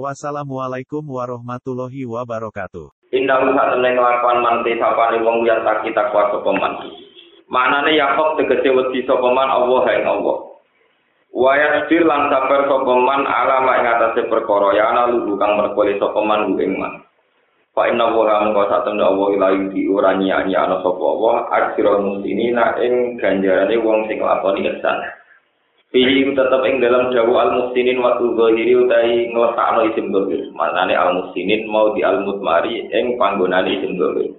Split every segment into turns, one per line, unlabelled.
Wassalamualaikum warahmatullahi wabarakatuh.
Indah sak temne kelakuan manti sapane wong yang tak kita kuat sapa man. Manane Yakob tegese wedi sapa man Allah ing Allah. Wa yasbir lan sabar sapa man ala mak ing atase perkara ya ana lugu kang merkole sapa man ing man. Fa inna wa mongko sak temne Allah ila di ora nyanyi ana sapa Allah ajrul muslimina ing ganjarane wong sing lakoni ihsan. Pilih tetap ing dalam dawu al muslimin waktu zahiri utai ngeletakno isim dohir. Maknane al muslimin mau di al mutmari ing panggonane isim dohir.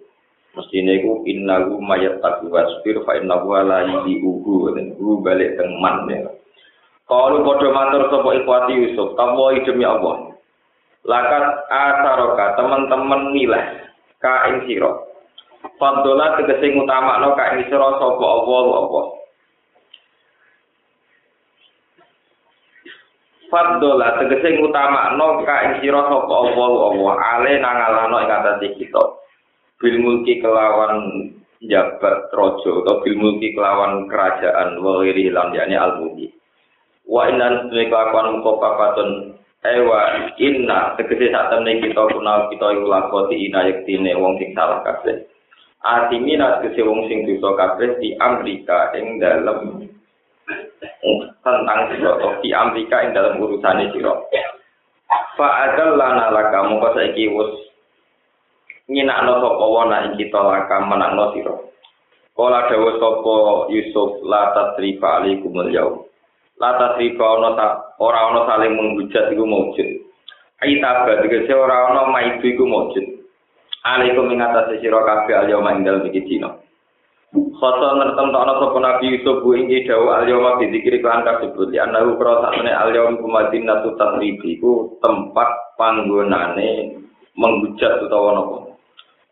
Mestine iku innahu mayat taku wasfir fa innahu la ugu dan ugu balik teng man ya. Kalau padha matur sapa ikhwati Yusuf, kamu demi Allah. Lakat asaroka teman-teman milah ka ing sira. Faddola tegese ngutamakno ka ing sira sapa Allah Allah. Faddola tegese ngutamakno ka ing sira sapa Allah Allah ale nangalano ing atase kita. Bil mulki kelawan jabat raja atau bil mulki kelawan kerajaan wa ghairi lan yani al mulki. Wa inna sunni kelakuan muka papatun ewa inna tegese sak temne kita kunal kita iku lakoti ina yektine wong sing salah kabeh. Atimina tegese wong sing dosa kabeh di Amerika ing dalem tentang siro di Amerika yang dalam urusan siro. Fa adal lana laka mongko saiki wis nyinakno sapa wana ing kita laka menakno sira. Kala dawuh sapa Yusuf la tasrifa alaikumul yaum. La tasrifa ono ta ora ono saling menghujat iku maujud. Aita tegese ora ono maidu iku maujud. Alaikum ing atase sira kabeh al yaum ing dalem iki dina. Khoto ngertem tokno sapa Nabi Yusuf bu ing dawuh al-yawma bi dzikri kan kasebut ya anahu kro sakmene al-yawm kumadin natu tatribi ku tempat panggonane menghujat utawa napa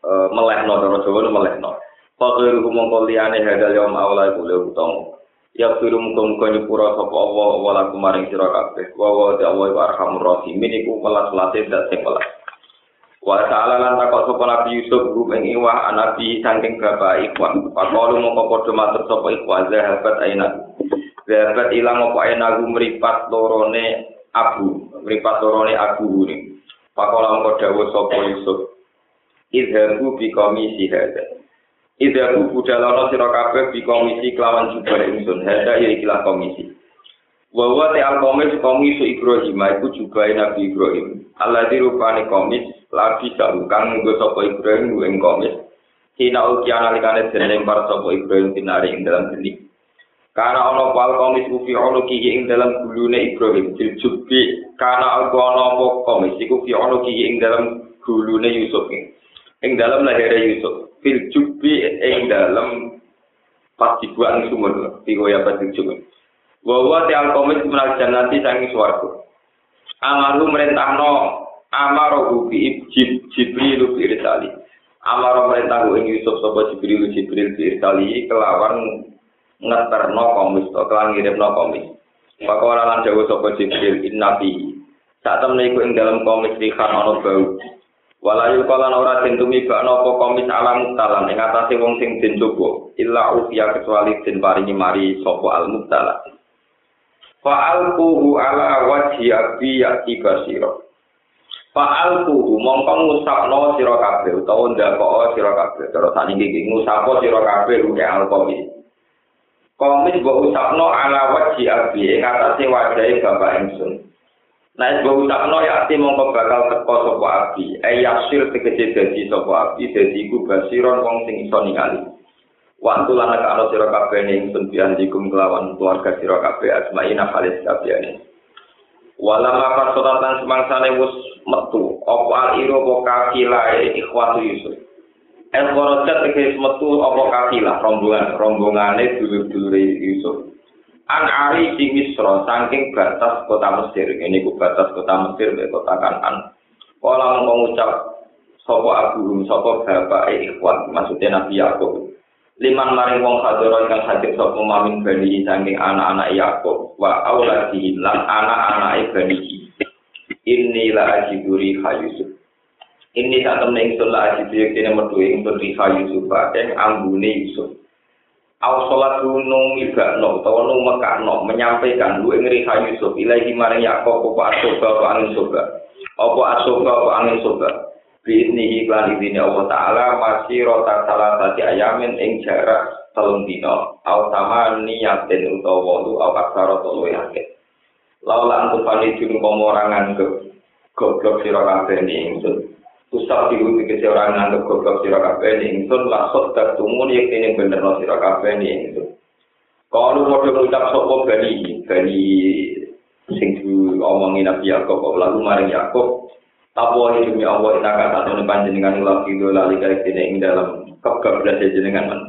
e, melehno cara Jawa melehno. Fakir mongko liyane hadal yawm awla iku le utama. Ya firu muga-muga nyepura sapa Allah wala kumaring sira kabeh. Wa wa Allah arhamur rahimin iku welas-welase dak sing welas. Wa ta'ala lan takok sapa Nabi Yusuf rum ing iwah anabi saking bapak ikhwan. Pakolu mongko padha matur sapa ikhwan zahabat aina. Zahabat ilang apa aina mripat lorone abu, mripat lorone abu ni. Pakola mongko dawuh sapa Yusuf. Idhabu bi komisi hada. Idhabu budalono sira kabeh bi komisi kelawan jubah ingsun. Hada ya ikilah komisi. Wawa te al komis komis Ibrahim iku juga Nabi Ibrahim. Allah dirupani komis lagi kang nggo sapa Ibrahim ing komis. Kina uki analikane den lempar sapa Ibrahim tinari ing dalam geni. Karena ono pal komis ufi ono ing dalam gulune Ibrahim diljubi karena aku ono apa komis iku fi ono kiki ing dalam gulune Yusuf ing dalam lahir Yusuf fil jubi ing dalam pas dibuat sumur fi goya pas dijubi Wawa tiang komis menal janati sangi swarga. Amaru merintahno amaro bi jib jibril bi irsali. Amaro merintah ing Yusuf sapa jibril jibril bi irsali kelawan ngeterno komis to kelan ngirimno komis. Pakola lan dawuh sapa jibril innabi. Saat temne iku ing dalam komis rihan ana bau. Walayu kalan ora den tumibak napa komis alam mutalan ing atase wong sing den coba illa ufiya kecuali den paringi mari sapa al mutala. Fa'alquhu ala wajhi abi yati basira. Fa'alquhu mongko ngusapno sira kabeh utawa ndakok sira kabeh. Terus saniki iki ngusapo sira kabeh uke alkomi. Komis mbok usapno ala wajhi abi ing atase wajahe bapak ingsun. Nah, mbok usapno yati mongko bakal teko sapa abi. Eh yaksir tegese dadi sapa abi dadi iku basiron wong sing iso ningali. Waktu lana ke alo siro kabeh ning sun bianjikum kelawan keluarga siro kabeh asma'ina khalis kabehane. Wala maka sotatan semangsane wus metu opo al iro opo kafilae ikhwatu Yusuf. El korojat tegis metu opo kafilah rombongan rombongane dulur-dulur Yusuf. An ari di Misro saking batas kota Mesir. Ini ku batas kota Mesir be kota Kanan. Kala mengucap sapa abuhum sapa bapak ikhwan maksudnya Nabi Yakub liman maring wong hadoro ingkang hadir sapa mamin bani saking anak-anak Yakub wa auladihim lan anak-anak bani ini la ajiburi Yusuf. Ini tak temen ingsun la ajiburi kene metu ingsun riha Yusuf ing ambune Yusuf. Au sholat gunung ibakno utawa nung mekakno menyampaikan lu ing riha Yusuf ilahi maring Yakub apa asoba apa angin soba? Apa asoba apa angin soba bisnihi lan izini Allah Ta'ala masih rotan salah tadi ayamin ing jarak telung dino. Au sama niyatin utawa lu au aksara tolu yakin laulah antum pandi juru pemorangan ke goblok sirakabe ni ingsun. Usap diru dikisi orang nganggep goblok sirakabe ni ingsun. Lasot dan tumun yakin yang bener no sirakabe ni ingsun. Kalau mau diucap sopok bani bani sing diomongin Nabi Yaakob lalu maring Yaakob Tapo demi Allah ina kata tunu panjenengan ulah video lali kaya dene ing dalam kegablas jenengan men.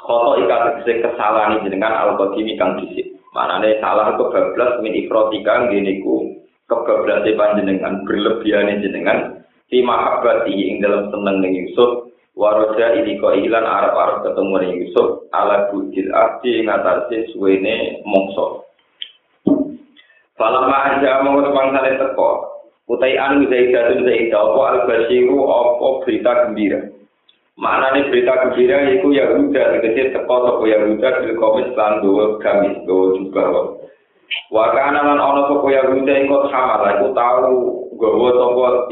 Koto ika tegese kesalahan jenengan al qadimi kang dhisik. Manane salah kebablas min ifrotika ngene ku kebablas panjenengan berlebihan jenengan di mahabbati ing dalam seneng ning Yusuf waroja ini kok ilan Arab-Arab ketemu ning Yusuf ala bujil arti ing atase suwene mongso. Falamma aja mongko pangsane teko utai anu zaidatun zaidah apa al-basiru apa berita gembira? Maknanya berita gembira itu Yahuda. Tegesi teko toko Yahuda bil komis lan dua gamis dua juga Wakana lan ono toko Yahuda iku sama lah. Iku tahu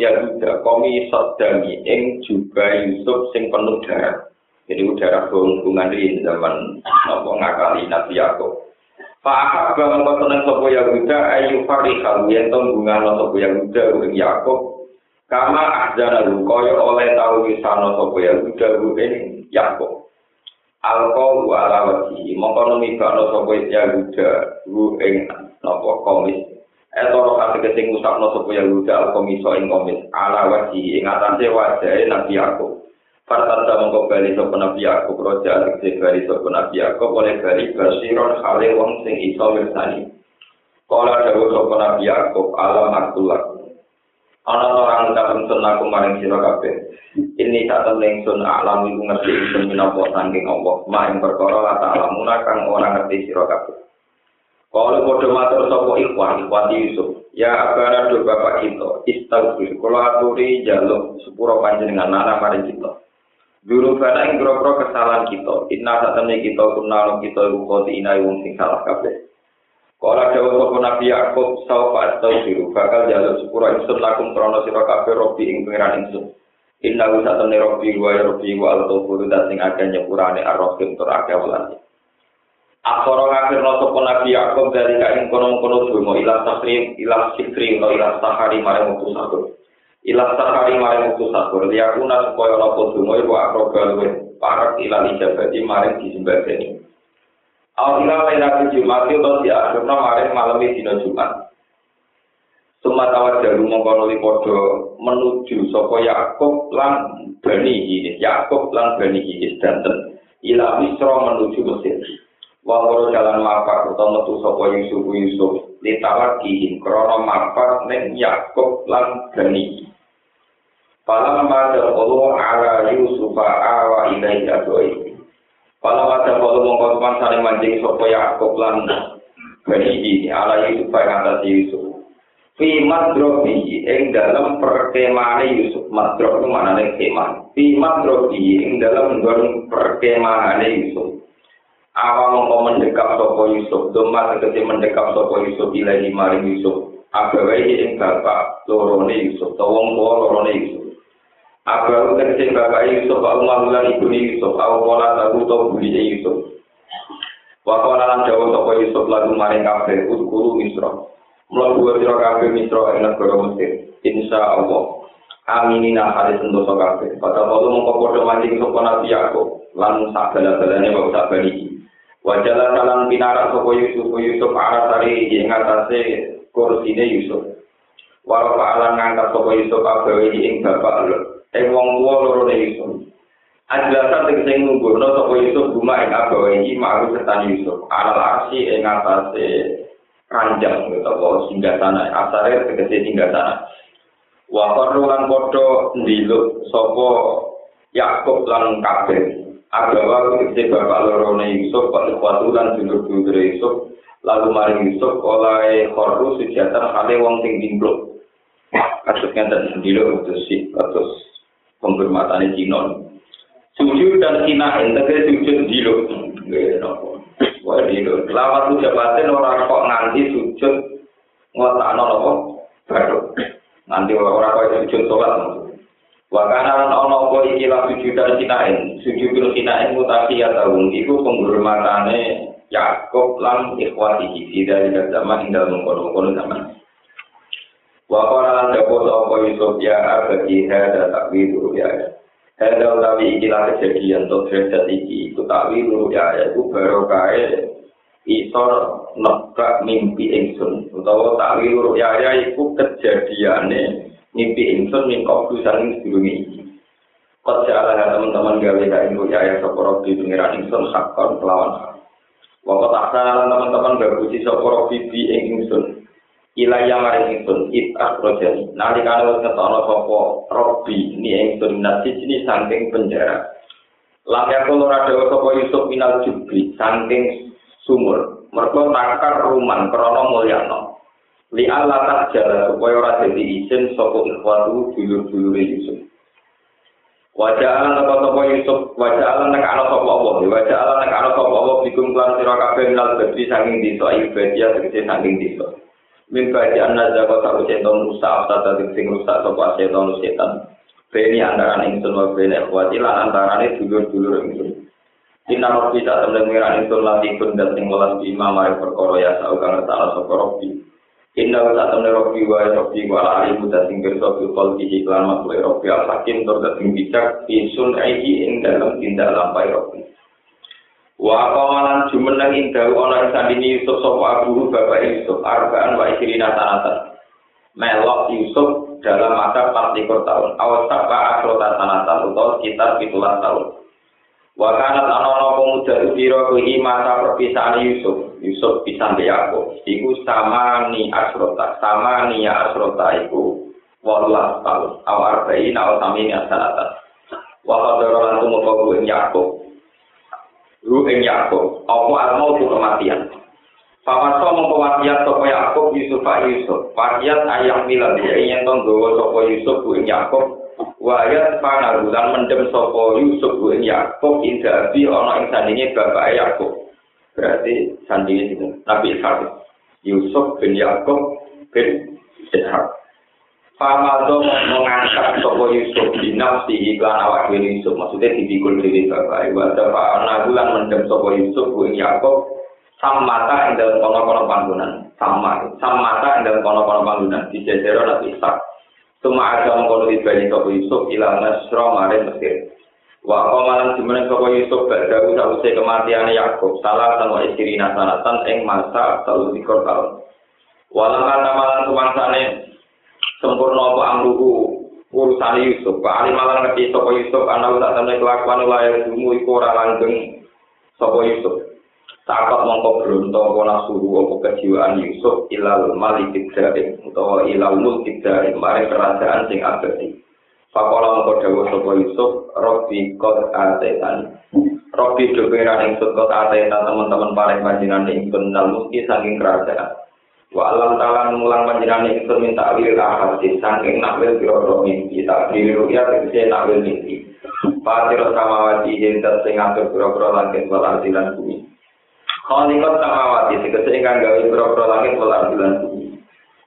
Yahuda. Komi sodami ing juga Yusuf sing penuh darah. Jadi udara hubungan di zaman nopo ngakali Nabi Yakub Fahak bang mengko seneng sapa Yahuda ayu farihal yen to bungano sapa Yahuda ing Yakub. Kama ahzana kaya oleh tau wisana sapa Yahuda ing Yakub. Alko wa ala wajhi mongko numibakno sapa Yahuda ing napa komis. Etoro kate kesing usapno sapa Yahuda al-komiso ing komis. Ala wajhi ing atase wajahe Nabi Yakub Fatata mongko bali sapa Nabi Yakub roja tegese bali sapa Nabi Yakub oleh bali basiron hale wong sing iso mirsani. Kala dawuh sapa Nabi Yakub alam akulak. Ana orang ucapan sun aku maring sira kabeh. Ini tak temen sun alam iku ngerti ingsun minapa saking Allah. Ma ing perkara la ta'lamuna kang ora ngerti sira kabeh. Kalau bodoh matur sapa ikhwan, ikhwan Yusuf. Ya abana do bapak kita, istaghfir. Kula aturi jaluk sepuro panjenengan nana maring kita. Dulu pada ing grogro kesalahan kita. Inna satene kita kunalo kita iku koti ina wong sing salah kabeh. Kala dawa sapa Nabi Yakub saufa astaufiru bakal jaluk sepura ingsun lakum krana sira kabeh robi ing pangeran ingsun. Inna wa satene robi wa ya robi wa al tawfuru dan sing akeh nyepurane ar-rahim tur akeh welas. Akhara ngakir no sapa Nabi Yakub dari kain kono-kono dungo ilah sakri ilah sikri no ilah sahari mare mutus aku. Ilah sahari maring waktu sakur liyakuna supaya lapo dungo iku akroba luwe. Parak ilah ijabati maring disembadani. Al ilah lain Jumat itu di akhirnya maring malam dina Jumat. Suma tawat jalu mongkono lipodo menuju soko Yakob lan Bani Hinis Yakob lan Bani Hinis danten. Ilah Misro menuju Mesir. Wangkoro jalan mapak atau metu soko Yusuf Yusuf litawat kihin krono mapak neng Yakob lan Bani Falam pada Allah ala Yusuf awa ilai jadoi. Falam pada Allah mengkosman saling mancing sopo Yaakub lan Bani ini ala Yusuf yang atas Yusuf. Fi madrobi ing dalam perkemahan Yusuf madrob itu mana nih kemah. Fi madrobi ing dalam perkemahan Yusuf. Awa mongko mendekap sopo Yusuf, domba tegese mendekap sopo Yusuf ilahi maring Yusuf. Abawai ing bapak lorone Yusuf, tawong tua lorone Yusuf. Abaru tegese bapak Yusuf au mahulan ibu Yusuf au pola tahu to buli Yusuf. Wa qala lan dawa sapa Yusuf lagu maring kabeh utkuru Misra. Mlebu sira kabeh Misra ing negara Mesir. Insya Allah. Aminina hadis sentosa kabeh. Pada waktu mongko padha mancing sapa Nabi Yakub lan sak bala-balane wa sak bali. Wajalan dalam pinarak sapa Yusuf Yusuf arah sari ing atase kursine Yusuf. Walau alam ngangkat sapa Yusuf abawi ing bapak lho. Ing wong tuwa loro ne Yusuf. Ajlasan tegese ngumpulno sapa Yusuf guma ing abawa iki maru setan Yusuf. Alal arsi ing atase ranjang utawa singgah sana. Asare tegese singgah sana. Wa lan padha ndiluk sapa Yakub lan kabeh. Agawa kese bapak lorone Yusuf, Pak Ikhwatu lan dulur-dulur Yusuf, lalu maring Yusuf oleh khorru sujatan hale wong sing dimblok. Kasus ngenten ndiluk terus terus penghormatan jinon sujud dan kina entah sujud jilo wah jilo selamat tuh orang kok nanti sujud ngotak nol apa baru nanti orang kok sujud sholat wakana ana apa ikilah sujud dan kina sujud dan kina itu tapi ya tahun itu lan ikhwati kita dari zaman hingga mengkono-kono zaman. Wakaralan dapo sopo Yusuf ya bagi hada takwi ya. Hada utawi ikilah kejadian to derajat iki iku takwi ya iku baro kae iso nekak mimpi ingsun utawa takwi ya iku kejadiane mimpi ingsun min kabeh saking sedulunge iki. Kocara teman-teman gawe kae ya ya sopo robi pengiran ingsun hakon kelawan. Wakaralan teman-teman bagusi sopo robi bi ingsun. Ilaya maring ingsun it akrojani. Kalau ngetono sopo robi ini ingsun nasi ini saking penjara. Lamya kulo rada sopo Yusuf minal jubri saking sumur. Mereka takar ruman krono mulyano. li Allah tak jala supaya ora dadi izin sapa ikhwatu dulur-dulur Yusuf. Wajah Allah nak sapa Yusuf, wajah Allah nak ana sapa Allah, wajah Allah nak ana sapa Allah bikum lan sira kabeh minal badri saking desa ibadah tegese saking desa. Min kaji anna jago tak setan rusak atau tadi sing rusak sapa setan setan. Beni antara ingsun wa beni ikhwati lan antara dulur-dulur ingsun. Inna rabbi tak temen ngira ingsun latikun dan sing welas bima mari perkara ya saukang ta'ala sapa rabbi. Inna wa ta'ala rabbi wa rabbi wa ali muda sing kersa fi qalbihi lan makhluk rabbi al hakim tur sing bijak fi sunaihi ing dalam tindak lampai rabbi. Wa qawalan jumeneng ing dawu ana sandini Yusuf sapa abu bapak Yusuf arbaan wa isrina sanatan. Melok Yusuf dalam masa 14 tahun. Awas sapa asrota sanatan utawa sekitar 17 tahun. Wa kanat ana pemuda sira kuwi masa perpisahan Yusuf. Yusuf bisa mbek Yakub. Iku sama ni asrota, sama ni ya asrota iku walah tahun. Awal bayi nawa sami ni asalatan. Waktu orang itu mau kau ing Yakub. Lu ing Yakub. Aku almau tu kematian. Paman so mau Yakub Yusuf Pak Yusuf. Wasiat ayam milan dia ingin tonggo sopo Yusuf ing Yakub. Wayat panarulan mendem sopo Yusuf ing Yakub indah bi ono ing sandinge bapak Yakub. Berarti sandi itu Nabi. Yusuf bin Yakub bin Ishak. Famado mengangkat sopo Yusuf di nafsi iklan awak diri Yusuf. Maksudnya dipikul diri bapak. Wada fa'ana bulan mendem sopo Yusuf bin Yakub. Samata yang dalam kono-kono panggungan. Sama. Samata yang dalam kono-kono panggungan. Di jajero Nabi Ishak. Cuma ada mengkono ibadi sopo Yusuf ilang Nasro mare Mesir. Wa qamalan jumeneng sapa Yusuf badhe sause kematian Yakub salah sama istri nasanatan ing masa telu likur tahun. Walang kata malan sumangsane sempurna apa amruhu urusan Yusuf. Pak Ali malan ngerti sapa Yusuf ana tak temne kelakuan layak dumu iku ora langgeng sapa Yusuf. Sakat mongko bronto apa nafsu apa kejiwaan Yusuf ilal malik tidak utawa ilal mulk tidak mari kerajaan sing abadi. Pakola mengko dawuh sapa Yusuf, Robbi qad atetan. Robbi dheweran ing sut atetan teman-teman paling panjenengan ing benal muski saking kerajaan. Wa alam ta'ala mulang panjenengan ing sun minta awil ahadi saking nakwil piro mimpi tak diri ya tegese nakwil mimpi. Fatiro samawati jentar sing ngatur piro-piro langit wal ardi lan bumi. Khalikot samawati tegese ingkang gawe piro-piro langit wal ardi lan bumi.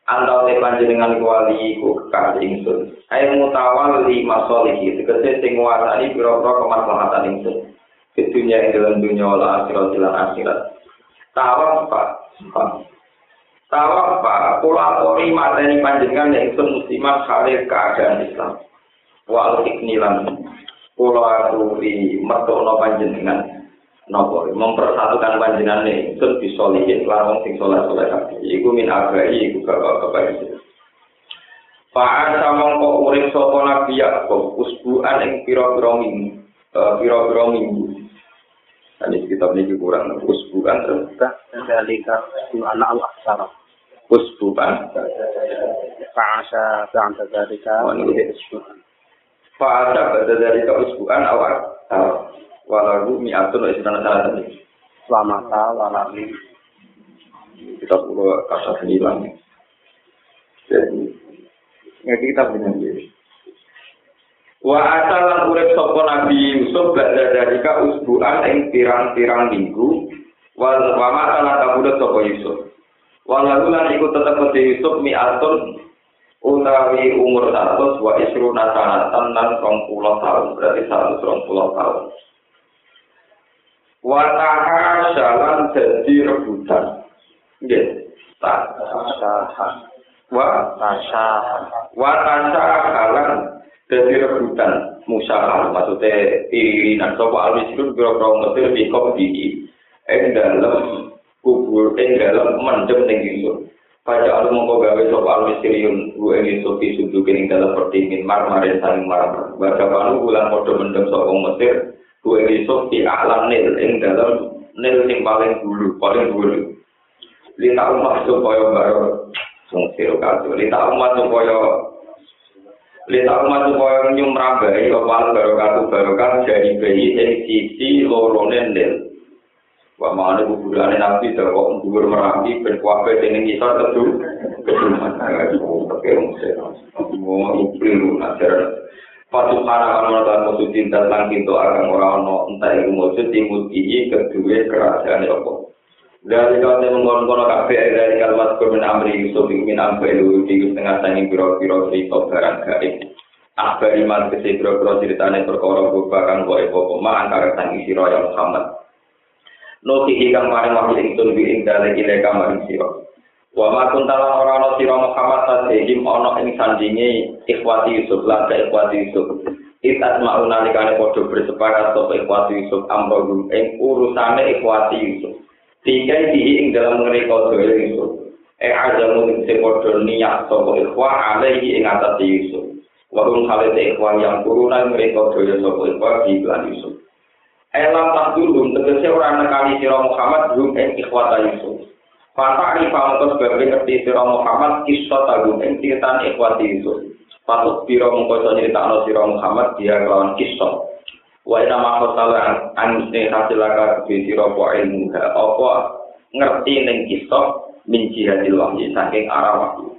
antau te panjenengan kuali ku kekasih ingsun. Ayo mutawal li masolihi, tegese sing nguasani pira-pira kemaslahatan ingsun. Di dunia ing dalam dunia wala akhirat dalam akhirat. Tawaf pak, kula pori mateni panjenengan yang ingsun muslimat khalir keadaan Islam. Wa al-hiknilan, kula aturi mertono panjenengan. nopo mempersatukan panjenengan nih sun bisolihin larang sing soleh soleh hati iku min agai iku bapak bapak itu Fa'an sama kok urip sopo nabi Yakob usbuan ing piro-piro minggu piro-piro minggu. Ini kitab ini kurang usbuan terus.
Dalika anak Allah
usbuan
Fa'asa ba'da dzalika.
Oh, ini. Fa'asa pada dari ke usbuan awal walau mi'atun wa isna sanatan
Selamata walali
kita perlu kata sembilan jadi ngerti kita punya diri Wa asalan urip sapa Nabi Yusuf badha dalika usbuan ing pirang-pirang minggu. Wal wa masalah kabudut sapa Yusuf. Walau lan iku tetep mesti Yusuf mi utawi umur atus wa isru nasanatan lan rong puluh tahun berarti satu rong puluh tahun. Wataha jalan jadi rebutan. Nggih
tasaha.
Wa
tasaha.
Wa jalan jadi rebutan. Musaha maksudnya irinan. Sopo alwi sikun biro-biro ngetir dikop kopi Eh, dalam kubur ing dalam mendem ning Yusuf. Pada alu mongko gawe sopo al-misriyun ru ing Yusuf disuduh ing dalam pertingin marmarin saling marmar baca panu bulan podo mendem sopo Mesir ru ing Yusuf di alam nil ing dalam nil sing paling dulu paling dulu. Lita umat supaya baru sungsir kado lita umat supaya Lita umat supaya nyumrabai opal barokatu barokah dari bayi yang sisi lorone nil. Wah mana kuburannya nabi terkok dhuwur merapi ben kuape sing ngisor tedu keduman. Oke mesti. Mau ikliru najar. Patu kana kana lan musuh cinta lan pintu akan ora ono entah iku musuh timut iki kedue kerajaan apa. Dari kau yang mengkonon kafe dari kalimat kurmin amri Yusuf ingin ambil lu di tengah tangi biro biro cerita barang gaib. Akhbar iman kesi biro biro ceritanya perkara bubakan kau eko koma antara tangi siro yang Muhammad. Noti kang paring wahyu ingsun bi ing dalek ile kamaring siro. Wa ma kuntalan ora ana sira Muhammad tasihim ana ing sandinge ikhwati Yusuf lan ikhwati Yusuf. Itat mau nalikane padha bersepakat sapa ikhwati Yusuf amro ing urusane ikhwati Yusuf. Tiga dihi ing dalam mereka doa Yusuf. Eh ada mungkin sepodo niat sopo ikhwa alaihi ing atas Yusuf. Warung khalid ikhwa yang turunan mereka doa sopo ikhwa di Yusuf. Elam tak dulu tegese orang nekali sira Muhammad belum ing ikhwata Yusuf. Fata ari pamungkas sebagai ngerti sira Muhammad kisah tagum ing ceritaan ikhwati Yusuf. Patut biro mengkoso nyeritakno sira Muhammad dia kelawan kisah. wa ina mako salah an musne hasilaka ke sira po ilmu apa ngerti ning kisah min jihadil wahyi saking arah wahyu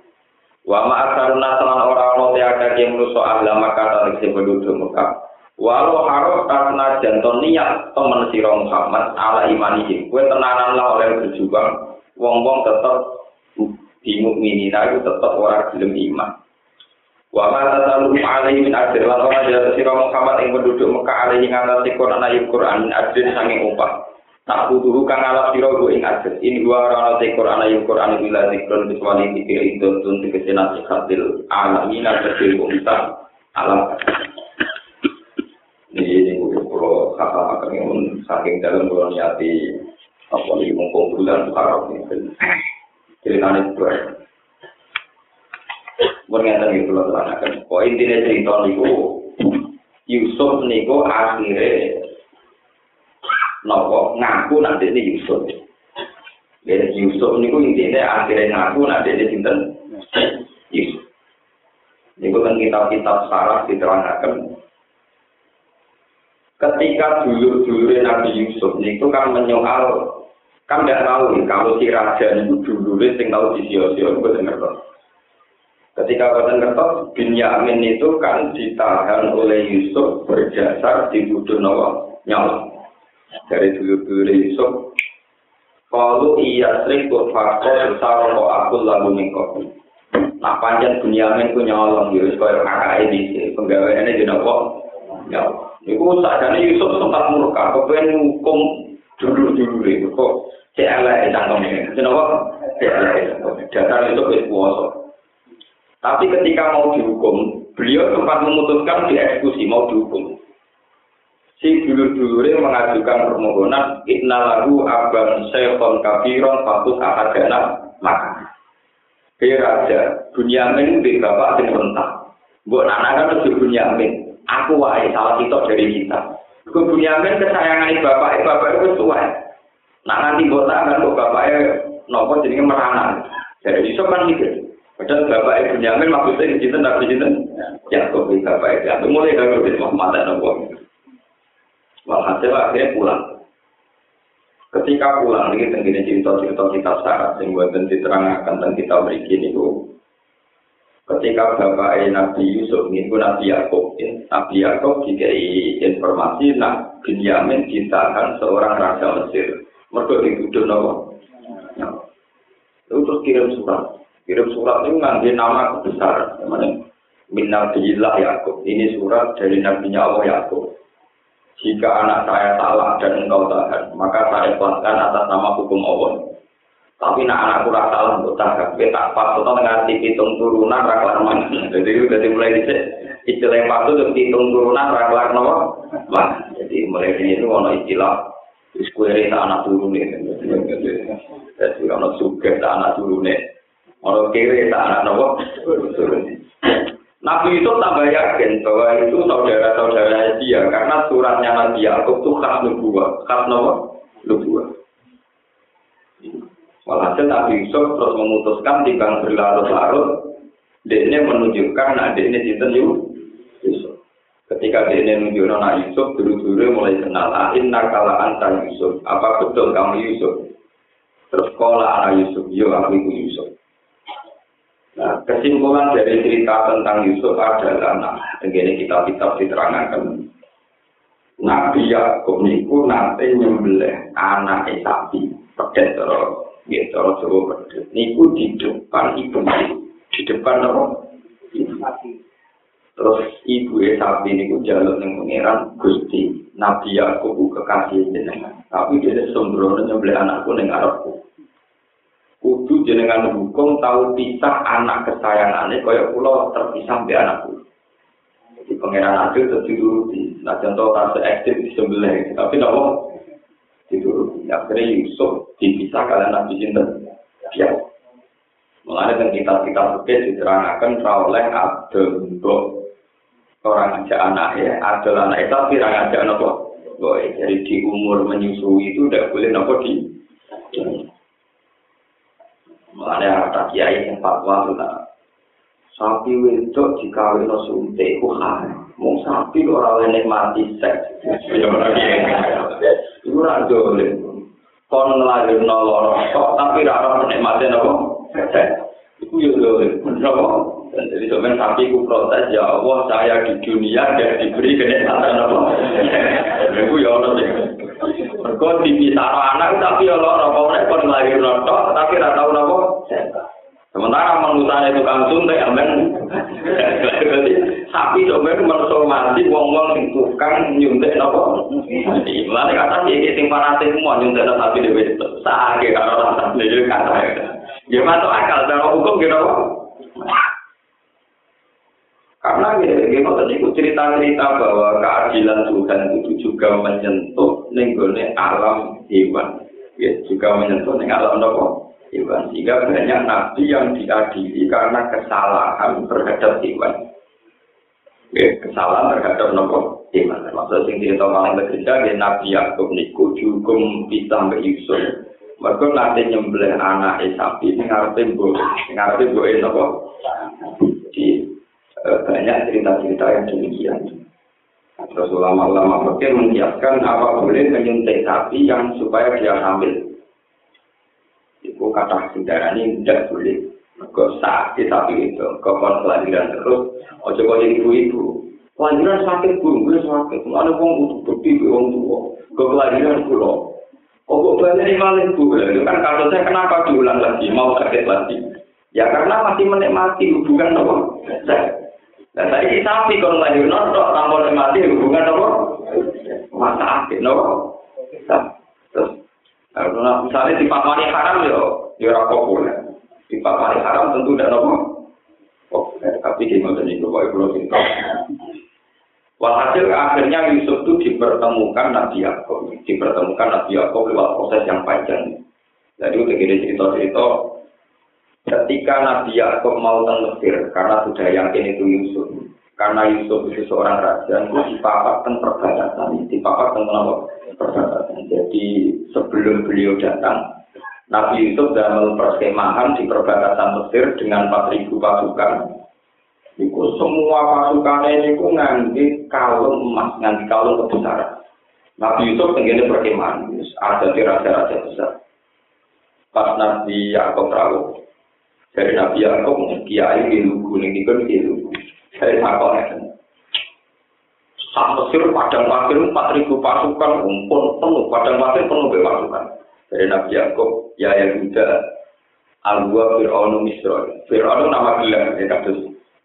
wa ma asaruna salan ora ono te akeh mruso ahla maka ta sing penduduk Mekah walau harus karena janton niat temen sira Muhammad ala imanihim kowe tenanan lah oleh berjuang wong-wong tetep bingung ini itu tetep ora gelem iman Wa ma tasalu alaihi min ajr lan ora jare sira Muhammad ing penduduk Mekah alaihi ngatasi Quran ayat Quran min ajr sanging upah. Tak butuh kang alaf sira go ing ajr. In wa ora ana Quran ayat Quran bila zikron kecuali dikir itu tun dikese nasihatil alamin kecil umta alam. Ini ini kata akan yang saking dalam kulo niati apa lagi mumpung bulan Arab ini. Ceritanya itu Mengatakan itu loh terangkan. Kok intinya cerita niku Yusuf niku akhirnya nopo ngaku nanti ini Yusuf. Jadi Yusuf niku intinya akhirnya ngaku nanti ini sinten Yusuf. Niku kan kitab-kitab sarah diterangkan. Ketika dulur-dulur Nabi Yusuf niku kan menyoal kan tidak tahu kalau si raja itu dulu sing tahu di sio-sio itu Ketika Badan Kertos, Binyamin itu kan ditahan oleh Yusuf berjasar di Budu Nawa nyawa. Dari dulu-dulu Yusuf, kalau iya sering faktor besar kok aku lalu mingkot. Nah panjang Binyamin ku nyolong Yusuf kaya kakak ini penggawaannya Nawa nyawa. Iku sadane Yusuf sempat murka, kepengen hukum dulu-dulu itu kok. CLE cangkongnya, kenapa? CLE cangkongnya. Dasar itu kuasa. Tapi ketika mau dihukum, beliau sempat memutuskan dieksekusi, mau dihukum. Si dulur-dulurnya mengajukan permohonan, Inna lagu abang syekhon kafiron fatus ahadana maka. Hei Raja, Bunyamin di bapak sing rentah. Buat anak kan Bunyamin. Aku wae salah kita dari kita. Ke Bunyamin kesayangan bapak, bapak itu tua. Nah nanti buat tangan, bapaknya nopo jadi meranan. Dari Yusuf kan mikir. Padahal bapak ibu Yamin maksudnya di sini nabi sini Yakub di bapak ibu Yamin mulai dari itu Muhammad dan Nabi. Walhasil akhirnya pulang. Ketika pulang ini tenggine cerita-cerita kita syarat yang buat diterangkan tentang kita berikin itu. Ketika bapak Nabi Yusuf ini Nabi Yakub, Nabi Yakub dikai informasi nah Binyamin ditahan seorang raja Mesir. Mereka dituduh nawa. Itu terus kirim surat. Kirim surat itu ngambil nama besar. Namanya Min Nabiillah Yakub. Ini surat dari Nabi Allah Yakub. Jika anak saya salah dan engkau tahan, maka saya ikhlaskan atas nama hukum Allah. Tapi nak anakku rasa untuk tahan, kita tak pas atau ngerti hitung turunan raklar mana. Jadi udah mulai dicek istilah yang patuh untuk hitung turunan raklar nama. Jadi mulai ini itu ono istilah tak anak turun Jadi ono suge tak anak turun Ono kiri anak nama turun Nabi itu tambah yakin bahwa itu saudara-saudara dia. Karena suratnya Nabi Yakub itu khas nubuah, khas nomor nubuah. Walhasil Nabi Yusuf terus memutuskan timbang berlarut-larut, dia menunjukkan nah dia cinta Yusuf. Ketika dia ini menunjukkan Nabi Yusuf, dulu-dulu mulai kenal, ahin ah, nakala antar Yusuf, apa betul kamu Yusuf? Terus kola anak Yusuf, yo aku Yusuf. Nah, kesimpulan dari cerita tentang Yusuf adalah, nah, begini kita kitab diterangkan. Nabi Yakub niku nanti nyembelih anak sapi, pedet terus, gitu, coba pedet. Niku di depan ibu, di depan apa? Terus ibu sapi niku jalan yang mengiran Gusti Nabi Yakub kekasih jenengan. Tapi dia sembrono nyembelih anakku neng Arabku. kudu jenengan hukum tahu pisah anak kesayangannya kaya pulau terpisah di anakku jadi pangeran adil itu dituruti nah contoh kasus ekstrim di sebelah tapi dituruti akhirnya Yusuf dipisah kalian nabi cinta ya. Mengenai dengan kita kita sebagai diterangkan oleh Abdul orang aja anak ya Abdul anak. Itu tapi orang aja anak boy jadi di umur menyusui itu tidak boleh nopo di? Mulanya ada kiai yang fatwa tentang sapi wedok dikawin no suntik ku Mau sapi orang lain mati seks. Itu ora boleh. Kon lahir no tapi ora nikmati nopo. Itu yo. Nopo? Dan jadi sebenarnya sapi ku protes ya Allah saya di dunia dan diberi kenikmatan apa? Itu ya Allah sih. Mereka dipisah anak tapi ya Allah kok mereka lahir notok tapi tidak tahu apa. Sementara mengusaha itu kan suntik amen. Sapi sebenarnya mensomasi wong-wong yang tukang nyuntik nopo. Mulane kata iki sing fanatik semua nyuntik sapi dhewe. Sakit karo rasa dhewe kata. Ya masuk akal cara hukum gitu. Karena ya, tadi itu cerita-cerita bahwa keadilan Tuhan itu juga menyentuh nenggone alam hewan, ya juga menyentuh neng alam nopo hewan. Sehingga banyak nabi yang diadili karena kesalahan terhadap hewan. Ya, kesalahan terhadap nopo hewan. Maksud sing cerita paling berbeda, ya nabi Yakub niku juga bisa mbak Yusuf. Mereka nanti nyembelih anak sapi, ngarepe mbok, ngarepe mbok nopo. Eh, banyak cerita-cerita yang demikian. Terus ulama-ulama fakir menyiapkan apa boleh menyuntik sapi yang supaya dia hamil. Itu kata saudara ini tidak boleh. Kok sakit sapi itu, kok kelahiran terus, ojo kok jadi ibu-ibu. Kelahiran sakit pun, gue sakit. Mana wong butuh bukti, wong tua. Kok kelahiran pulau. Oh, kok banyak yang maling bu? Itu kan kasusnya kenapa diulang lagi, mau sakit lagi? Ya karena masih menikmati hubungan apa? Nah, tadi sapi kalau nggak nonton, tanpa mati hubungan apa? Masa akhir, no? Terus, nah, misalnya di papani haram yo, yo populer. Di papani haram tentu tidak nopo. Populer, tapi di mana nih kalau pulau itu. Walhasil akhirnya Yusuf itu dipertemukan Nabi Yakob, dipertemukan Nabi Yakob lewat proses yang panjang. Jadi udah gini cerita-cerita Ketika Nabi Yakub mau ke karena sudah yakin itu Yusuf, karena Yusuf itu seorang raja, itu dipapatkan perbatasan, dipapatkan apa? Perbatasan. Jadi sebelum beliau datang, Nabi Yusuf dalam perkemahan di perbatasan Mesir dengan 4.000 pasukan. Itu semua pasukannya itu nganti kalung emas, nganti kalung kebesaran. Nabi Yusuf tenggine perkemahan, ada di raja-raja besar. Pas Nabi Yaakub rawuh, dari Nabi Yaakub kiai di lugu ini kan di lugu. Saya takutnya. Sak Mesir padang pasir 4.000 pasukan, pun penuh, padang pasir penuh pasukan. Dari Nabi Yaakub, ya Yahuda, Al-Gua Fir'aunu Misra. Fir'aunu nama gelar, ya kados.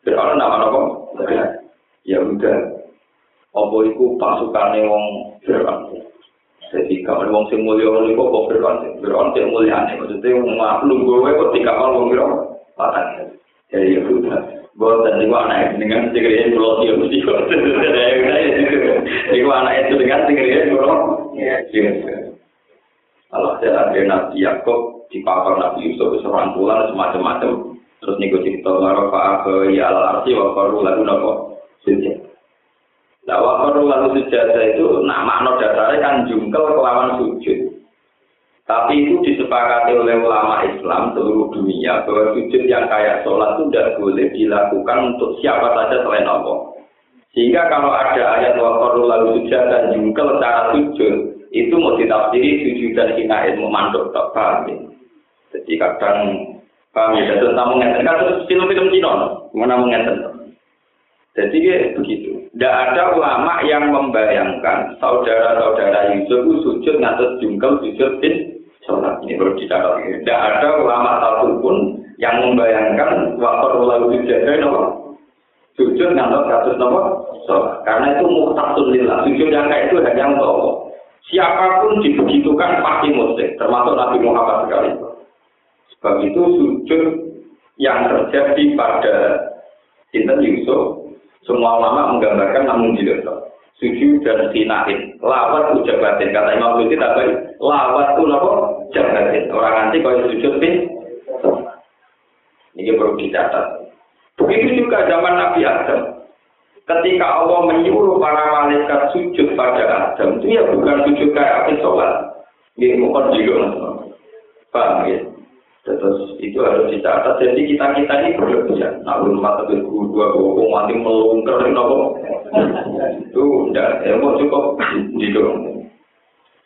Fir'aunu nama apa? Yahuda. Apa itu pasukannya wong Fir'aun. Jadi kalau wong sing mulia wong iku kok Fir'aun. Fir'aun sing mulyane, maksudnya wong maklum gue kok dikawal wong Fir'aun. Patah. Jadi Yahuda. Boten niku anak dengan segera pulau dia mesti kok. Niku anak itu dengan segera. Ya, kalau ada ada Nabi Yakob di papar Nabi Yusuf seorang pulang semacam-macam terus niku cerita warofa ke ya al arti wakoru lagu nopo sujud. Nah wakoru lagu sujud itu nama no dasarnya kan jungkel kelawan sujud. Tapi itu disepakati oleh ulama Islam seluruh dunia bahwa sujud yang kayak sholat itu tidak boleh dilakukan untuk siapa saja selain Allah. Sehingga kalau ada ayat wakoru lagu sujud dan jungkel cara sujud, itu mau ditafsiri sujud dan hina ilmu mandok tak paham ya. Jadi kadang paham ya, dan tamu ngeten kan film-film Cina, mana ngeten. Jadi ya begitu. Tidak ada ulama yang membayangkan saudara-saudara Yusuf itu sujud ngatus jungkel sujud bin sholat. Ini perlu dicatat. Tidak ada ulama satupun yang membayangkan waktu lalu sujud nopo sujud ngatus ngatus nopo sholat. Karena itu muhtasun lillah. Sujud yang kayak itu hanya untuk. Siapa pun dibegitukan pasti muslim, termasuk Nabi Muhammad sekali. Sebab itu sujud yang terjadi pada Sinten Yusuf, semua ulama menggambarkan namun diletak. Sujud dan sinahin, lawat ujabatin. Kata Imam Ghazali tadi, lawat itu apa? Jabatin. Orang nanti kalau sujud pin, ini perlu dicatat. Begitu juga zaman Nabi Adam. Ketika Allah menyuruh para malaikat sujud pada Adam, itu ya bukan sujud kayak apa sholat. Ini bukan juga. Paham ya? Terus itu harus dicatat. Jadi kita kita ini berlebihan. Nah, belum mata guru dua bohong mati melungker, nopo. Itu enggak, ya mau cukup gitu.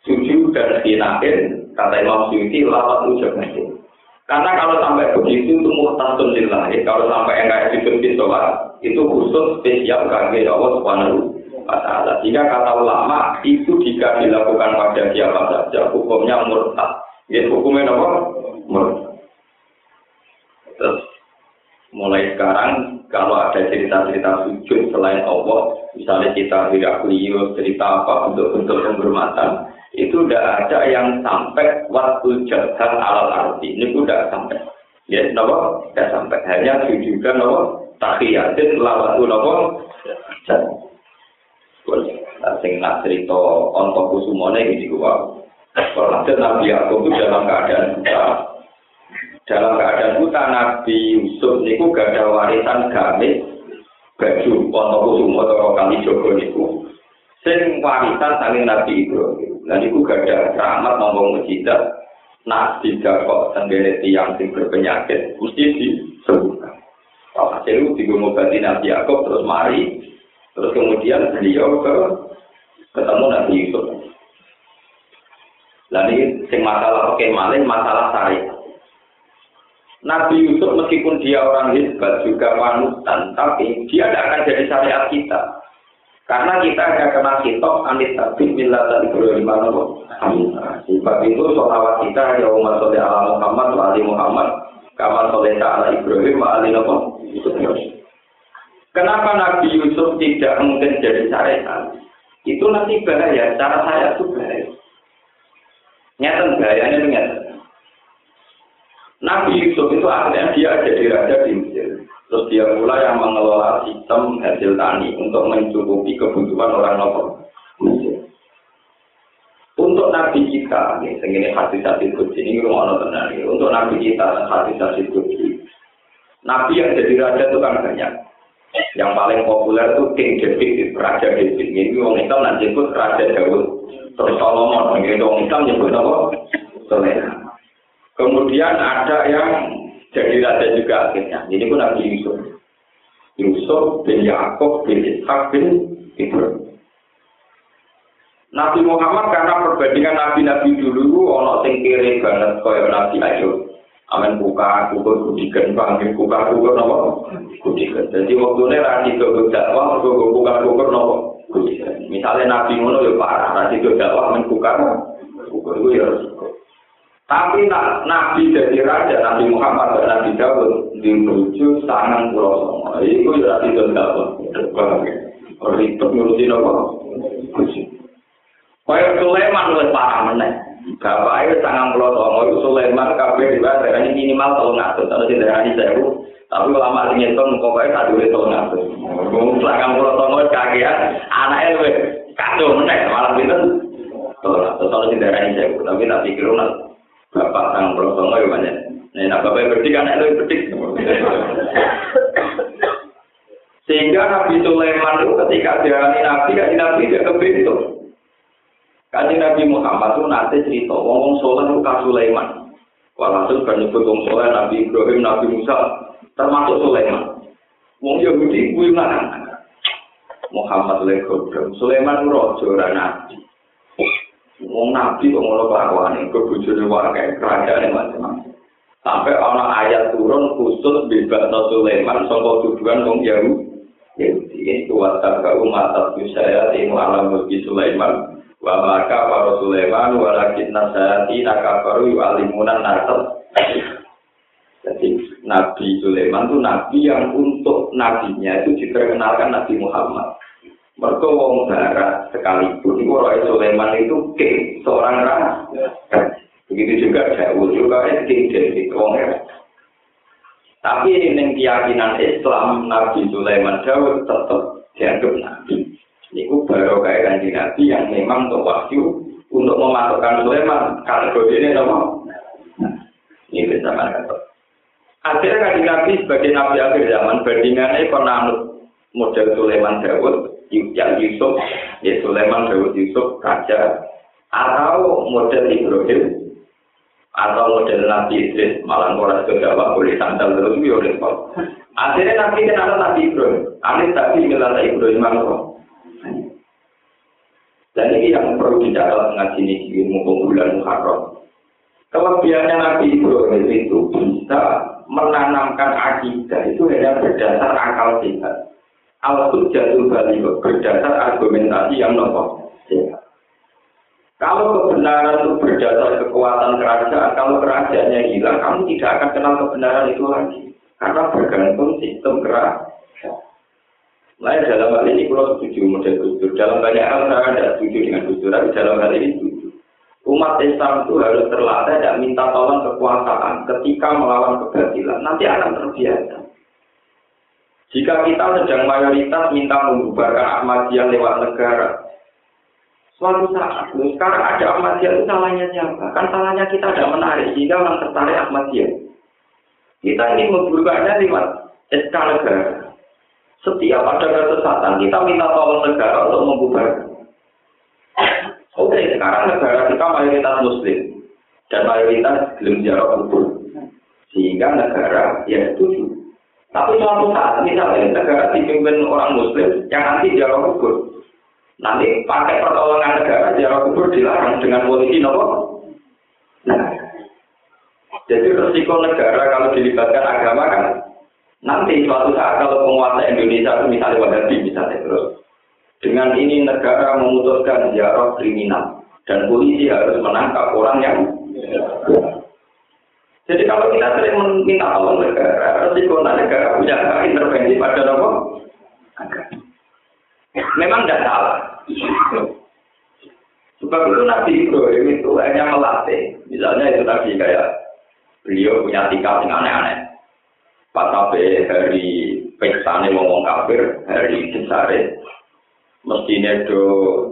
Sujud dan sinakin, kata Imam Suyuti, lawat ujar Karena kalau sampai begitu itu muhtasun lillah. Kalau sampai enggak sujud di sholat, itu khusus spesial kaki Allah Subhanahu wa taala. Jika kata ulama itu jika dilakukan pada siapa saja hukumnya murtad. Ya hukumnya apa? Murtad. Terus mulai sekarang kalau ada cerita-cerita sujud selain Allah, misalnya kita tidak beliau cerita apa untuk bentuk penghormatan, itu tidak ada yang sampai waktu jahat alal arti. Ini sudah sampai. Ya, kenapa? Tidak sampai. Hanya sujudan, kenapa? tahiyatin lawatu napa sing nak cerita onto kusumone iki gua kalau Nabi Yakub itu dalam keadaan buta dalam keadaan buta Nabi Yusuf niku gak ada warisan gamis baju onto kusumo atau kali jogo niku sing warisan saling Nabi Ibrahim dan niku gak ada rahmat ngomong mujizat nak tidak kok tenggene tiang sing berpenyakit mesti disembuhkan Hasil itu digomobati Nabi Yaakob terus mari. Terus kemudian beliau ke ketemu Nabi Yusuf. Lalu sing masalah pakai malin masalah saya. Nabi Yusuf meskipun dia orang hebat juga panutan, tapi dia tidak akan jadi syariat kita. Karena kita akan kena kitab anit tabib bila tadi Ibrahim Sebab itu sholawat kita ya umat ala Muhammad wa ali Muhammad Kamal soleh ala Ibrahim wa ali Kenapa Nabi Yusuf tidak mungkin jadi syariat? Itu nanti bahaya, cara saya itu bahaya. Nyata bahayanya itu nyata. Nabi Yusuf itu akhirnya dia jadi raja di Mesir. Terus dia pula yang mengelola sistem hasil tani untuk mencukupi kebutuhan orang lokal. Untuk nabi kita, ini hati hati kudus ini rumah tenang. Untuk nabi kita, hati hati kudus. Nabi yang jadi raja itu kan banyak. Yang paling populer itu King David, Raja David. Ini orang Islam nanti nyebut Raja Daud. Terus Solomon, ini orang Islam nyebut apa? Soleha. Kemudian ada yang jadi raja juga akhirnya. Ini pun Nabi Yusuf. Yusuf bin Yaakov bin Ishak bin Ibrahim. Nabi Muhammad karena perbandingan nabi-nabi dulu ono sing kiri banget kaya Nabi Ayub. Amin buka kukur kudikan panggil buka kukur nopo kudikan. Jadi waktu rasi ke dakwah kukur buka kukur nopo kudikan. Misalnya Nabi ngono ya parah rasi ke dakwah amin buka kukur itu ya. Tapi nak Nabi jadi raja, Nabi Muhammad dan Nabi Dawud dirujuk sangat pulau sama. Itu ya rasi ke dakwah. Ribet ngurusin apa? Kaya Sulaiman oleh parah meneh. Bapak itu sangat pulau songo itu Sulaiman kabeh di bawah ini minimal tahun ngatur. Kalau tidak ada sewu, tapi ulama sing ngitung pokoknya satu itu tahun ngatur. Sangat pulau songo kagian anaknya lebih kacau meneh malah pinter. Kalau tidak ada sewu, tapi tak pikir bapak sangat pulau songo ya banyak. Nah, nak bapak berdik anak itu berdik. Sehingga Nabi Sulaiman itu ketika dia Nabi, kan Nabi dia kebentuk. Kanjeng Nabi Muhammad itu nanti cerita, wong soleh itu Sulaiman. Walhasil kan nyebut wong Nabi Ibrahim, Nabi Musa, termasuk Sulaiman. Wong Yahudi kuwi? Muhammad le godhong. Sulaiman raja ora nabi. Wong nabi kok ngono kelakuane, kok bojone wae kerajaan macam-macam. Sampai ana ayat turun khusus bebas Sulaiman saka tuduhan wong Yahudi. Yahudi itu watak umat saya ilmu alam mulki Sulaiman wa maka para Sulaiman walakin nasati nakabaru yu'alimunan nasab jadi Nabi Sulaiman itu Nabi yang untuk nabinya itu diperkenalkan Nabi Muhammad mereka wong barat sekalipun itu Roy Sulaiman itu king seorang raja. Begitu juga Daud juga king dari wong tapi ini keyakinan Islam Nabi Sulaiman Daud tetap dianggap Nabi. Niku baru kayak Nabi yang memang untuk wahyu untuk memasukkan Sulaiman. Kategori ini nopo. Ini bisa kata. Akhirnya kanji Nabi sebagai Nabi akhir zaman bandingannya penanut model Sulaiman Dawud yang Yusuf, ya Sulaiman Dawud Yusuf raja atau model Ibrahim atau model Nabi Idris malah orang ke Jawa boleh sandal terus ya oleh Akhirnya Nabi kenal Nabi Ibrahim, Alif tadi kenal Ibrahim Mangkok. Dan ini yang perlu dicatat ngaji ini ilmu bulan Muharram. Kelebihannya Nabi Ibrahim itu bisa menanamkan akidah itu hanya berdasar akal sehat. Al jatuh balik berdasar argumentasi yang nopo sehat. Kalau kebenaran itu berdasar kekuatan kerajaan, kalau kerajaannya hilang, kamu tidak akan kenal kebenaran itu lagi. Karena bergantung sistem kerajaan. Lain dalam hal ini kalau setuju model Gus Dalam banyak hal saya tidak setuju dengan Gus tapi dalam hal ini setuju. Umat Islam itu harus terlatih dan minta tolong kekuasaan ketika melawan kebatilan. Nanti akan terbiasa. Jika kita sedang mayoritas minta membubarkan Ahmadiyah lewat negara, suatu saat, sekarang ada Ahmadiyah itu salahnya siapa? Kan salahnya kita ada menarik, jika orang tertarik Ahmadiyah. Kita ini membubarkannya lewat SK negara. Setiap ada kesesatan, kita minta tolong negara untuk membubarkan. Oke, sekarang negara kita mayoritas muslim dan mayoritas belum jarak kubur. Sehingga negara ya setuju. Tapi suatu saat misalnya negara dipimpin orang muslim yang nanti jarak kubur. Nanti pakai pertolongan negara jarak kubur dilarang dengan polisi nopo. Nah, jadi resiko negara kalau dilibatkan agama kan Nanti suatu saat kalau penguasa Indonesia misalnya Wahabi misalnya terus dengan ini negara memutuskan ziarah kriminal dan polisi harus menangkap orang yang jadi kalau kita sering meminta tolong negara, resiko negara punya hak intervensi pada apa? Memang tidak salah. Sebab itu Nabi Ibrahim itu hanya melatih. Misalnya itu tadi kayak beliau punya tingkah yang aneh-aneh. Pas sampai hari peksane ngomong kafir, hari besare, mestinya do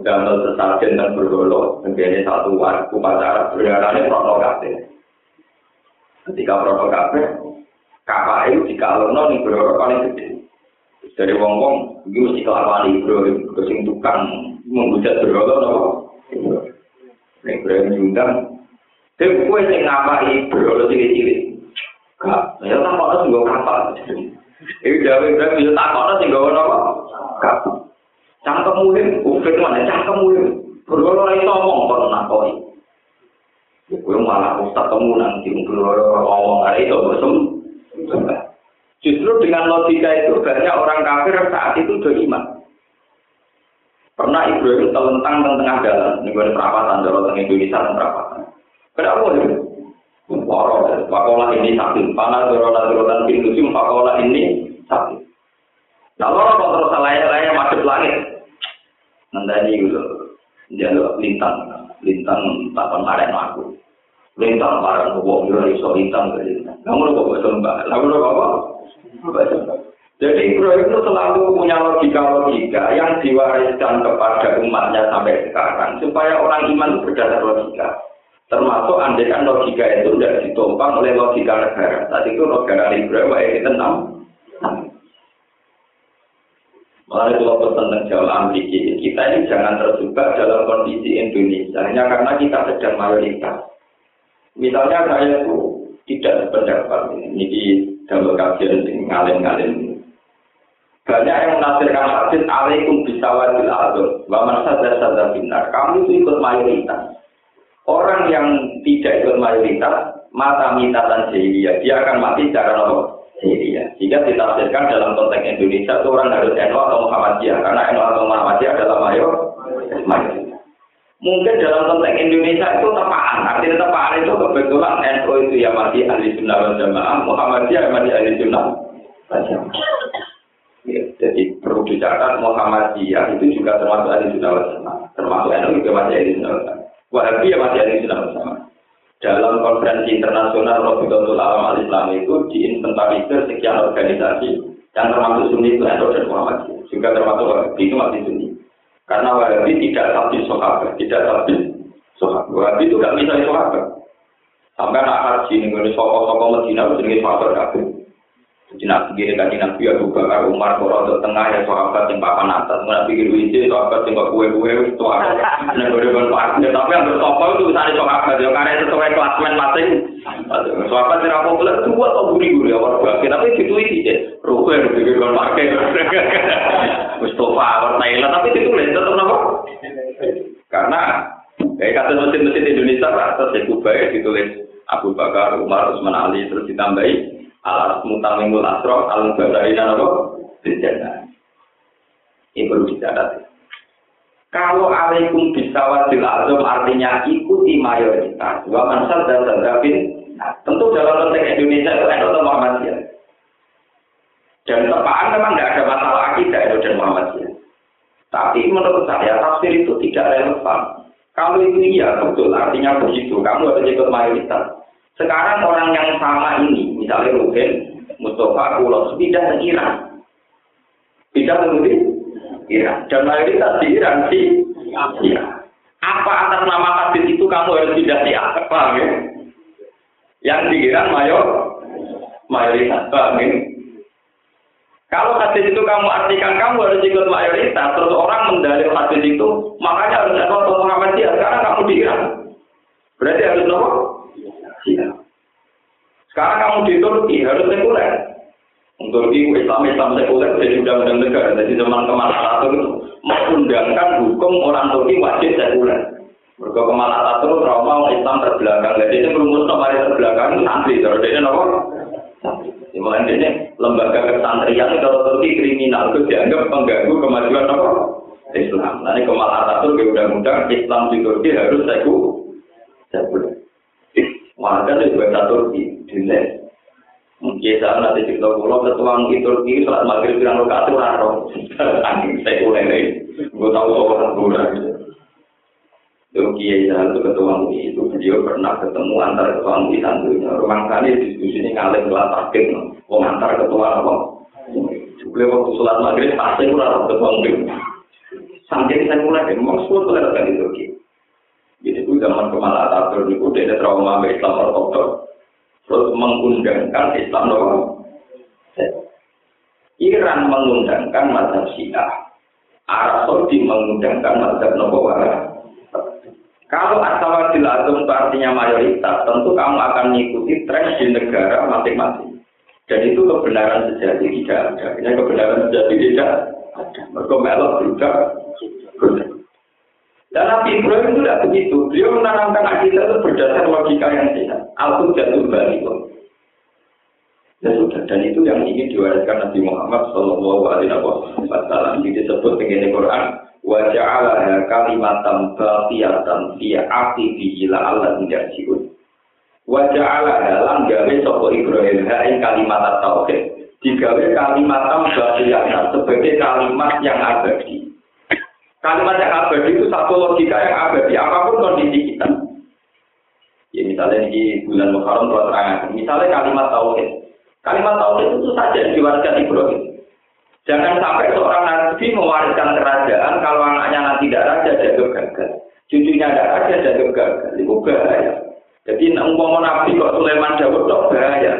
damel sesajen dan bergolo, menjadi satu waktu pacara, sebenarnya provokatif. ketika protokol kafe kapal itu di kalau non ibro paling gede dari wong wong itu mesti kelakuan ibro kesing tukang menggugat ibro napa? apa ibro yang juga tapi gue sih ngapa ibro lo cilik cilik kak saya tak mau nasi gue kapal Iki jawab ibro bisa tak mau nasi gue apa kak cangkem mulim, ufit mana? Cangkem mulim, berulang lagi ngomong, kalau nak Kue malah ustaz temu nanti bro ngomong ae itu bersem. Justru dengan logika itu banyak orang kafir saat itu sudah iman. Pernah Ibrahim telentang di tengah jalan, gue perapatan, jalan Indonesia dan perapatan. Kenapa ya? Waro, pakola ini sakit. Pana dorona dorotan pintu sim, pakola ini sakit. Nah, kalau terus salah-salah masuk langit. Nanti gitu, jalur lintang, lintang tak kemarin aku. Lintang barang kok yo iso lintang. Kamu kok bosan mbak? Lalu apa? Jadi Ibrahim itu selalu punya logika-logika yang diwariskan kepada umatnya sampai sekarang supaya orang iman itu berdasar logika. Termasuk andekan logika itu tidak ditumpang oleh logika negara. Tadi itu Ibrahim yang kita enam. Melalui kalau tentang jauh ambisi, kita ini jangan terjebak dalam kondisi Indonesia hanya karena kita sedang mayoritas. Misalnya saya itu tidak sependapat ini di dalam kajian ngalim-ngalim banyak yang menafsirkan hadis alaikum bisawadil azab wa man sadar binar. Kamu itu ikut mayoritas. Orang yang tidak ikut mayoritas mata mitatan jahiliyah, dia akan mati secara apa? Jahiliyah. Jika ditafsirkan dalam konteks Indonesia itu orang harus NU atau Muhammadiyah karena NU atau Muhammadiyah adalah mayor mayoritas. Mungkin dalam konteks Indonesia itu tepaan. Artinya tepaan itu kebetulan NU itu ya masih ahli sunnah wal jamaah, Muhammadiyah masih ahli sunnah. Ya, jadi perlu dicatat Muhammadiyah itu juga termasuk ahli sunnah wal jamaah. Termasuk NU juga masih ahli sunnah wal jamaah. Wahabi ya masih ahli sunnah wal jamaah. Dalam konferensi internasional Robiqatul Alam Al Islam itu diinventarisir sekian organisasi yang termasuk Sunni itu NU dan Muhammadiyah. Juga termasuk Wahabi itu masih Sunni. Karena Wahabi tidak sabdi sahabat, tidak sabdi sahabat. Wahabi itu gak bisa sahabat. Sampai nak haji nih, sokok-sokok Medina, jenenge sahabat kabeh. Nabi gini kan nabi Abu Bakar Umar Koro tengah ya sahabat yang papan atas. Nabi gini wiji sahabat yang kue kue itu apa nah gue dengan pak tapi yang bersokol itu misalnya sahabat. Ya karena sesuai klasmen masing. Sahabat yang apa boleh dua atau buri buri awal bagi. Tapi itu ini deh ruhe ruhe dengan pakai Mustafa awal Thailand tapi itu lain tetap apa karena kayak kata mesin-mesin Indonesia terus itu baik ditulis Abu Bakar Umar Usman Ali terus ditambahi alas mutamimul asro al badarina apa? Berjana ini perlu dicatat kalau alaikum bisawadil azam artinya ikuti mayoritas. Wa mansal dan nah, tentu dalam konteks Indonesia itu ada Muhammadiyah dan tepaan memang tidak ada masalah akidah itu dan Muhammadiyah tapi menurut saya tafsir itu tidak relevan. Kalau itu iya betul artinya begitu. Kamu harus ikut mayoritas sekarang orang yang sama ini, misalnya Ruben, Mustafa, Kulos, pindah ke Iran. Pindah ke Iran. Dan mayoritas di Iran sih. Iran. Apa atas nama hadis itu kamu harus pindah di apa? Ya? Yang di Iran mayor, mayoritas. Paham ya? Kalau hadis itu kamu artikan kamu harus ikut mayoritas, terus orang mendalil hadis itu, makanya harus ada Muhammadiyah. Sekarang kamu di Iran. Berarti harus nopo? Cina. Sekarang kamu di Turki harus sekuler. Turki Islam Islam sekuler jadi undang-undang negara. Jadi zaman Ataturk itu mengundangkan hukum orang Turki wajib sekuler. Mereka Kemal Ataturk trauma Islam terbelakang. Jadi ini merumus kemarin terbelakang santri. Terus ini apa? Mulai ini lembaga kesantrian kalau Turki kriminal itu dianggap pengganggu kemajuan apa? Islam. Nanti Kemal Ataturk undang-undang Islam di Turki harus sekuler. Warga itu bahasa Turki, dile. Mungkin saat nanti cerita pulau ketua mungkin Turki saat maghrib bilang lo kasih raro, angin saya mulai nih, gue tahu soal kurang. Turki ya itu ketua mungkin itu beliau pernah ketemu antara ketua mungkin santunya. Rumah kali diskusi ini ngalir kelas akhir, mau antar ketua apa? Beliau waktu sholat maghrib pasti kurang ketua mungkin. Sampai saya mulai, semua tuh ada di Turki. Zaman Kemal Ataturk itu dia trauma Islam ortodok. Terus mengundangkan Islam doang. Iran mengundangkan mazhab Syiah. Arab Saudi mengundangkan mazhab Nabawi. Kalau asawadil atom itu artinya mayoritas, tentu kamu akan mengikuti tren di negara masing-masing. Dan itu kebenaran sejati tidak ada. Ini kebenaran sejati tidak ada. Mereka melok juga. Dan Nabi Ibrahim itu tidak begitu. Beliau menanamkan akidah itu berdasar logika yang sehat. Al-Qud jatuh balik. Ya sudah, dan itu yang ingin diwariskan Nabi Muhammad Shallallahu Alaihi Wasallam. Ini disebut dengan Quran. Wajah Allah kalimatam baqiyatan fi aqibihi Allah tidak siun. Wajah Allah lan gawe sapa Ibrahim hae kalimat tauhid. Digawe kalimat baqiyatan sebagai kalimat yang abadi. Kalimat yang abadi itu satu logika yang abadi apa pun kondisi kita. Ya misalnya di bulan Muharram kalau terang, misalnya kalimat tauhid. Kalimat tauhid itu saja diwariskan Ibrahim. Jangan sampai seorang nabi mewariskan kerajaan kalau anaknya nanti tidak raja jago gagal. Cucunya tidak raja jago gagal. Itu bahaya. Jadi umpama nabi kok Sulaiman Dawud kok bahaya.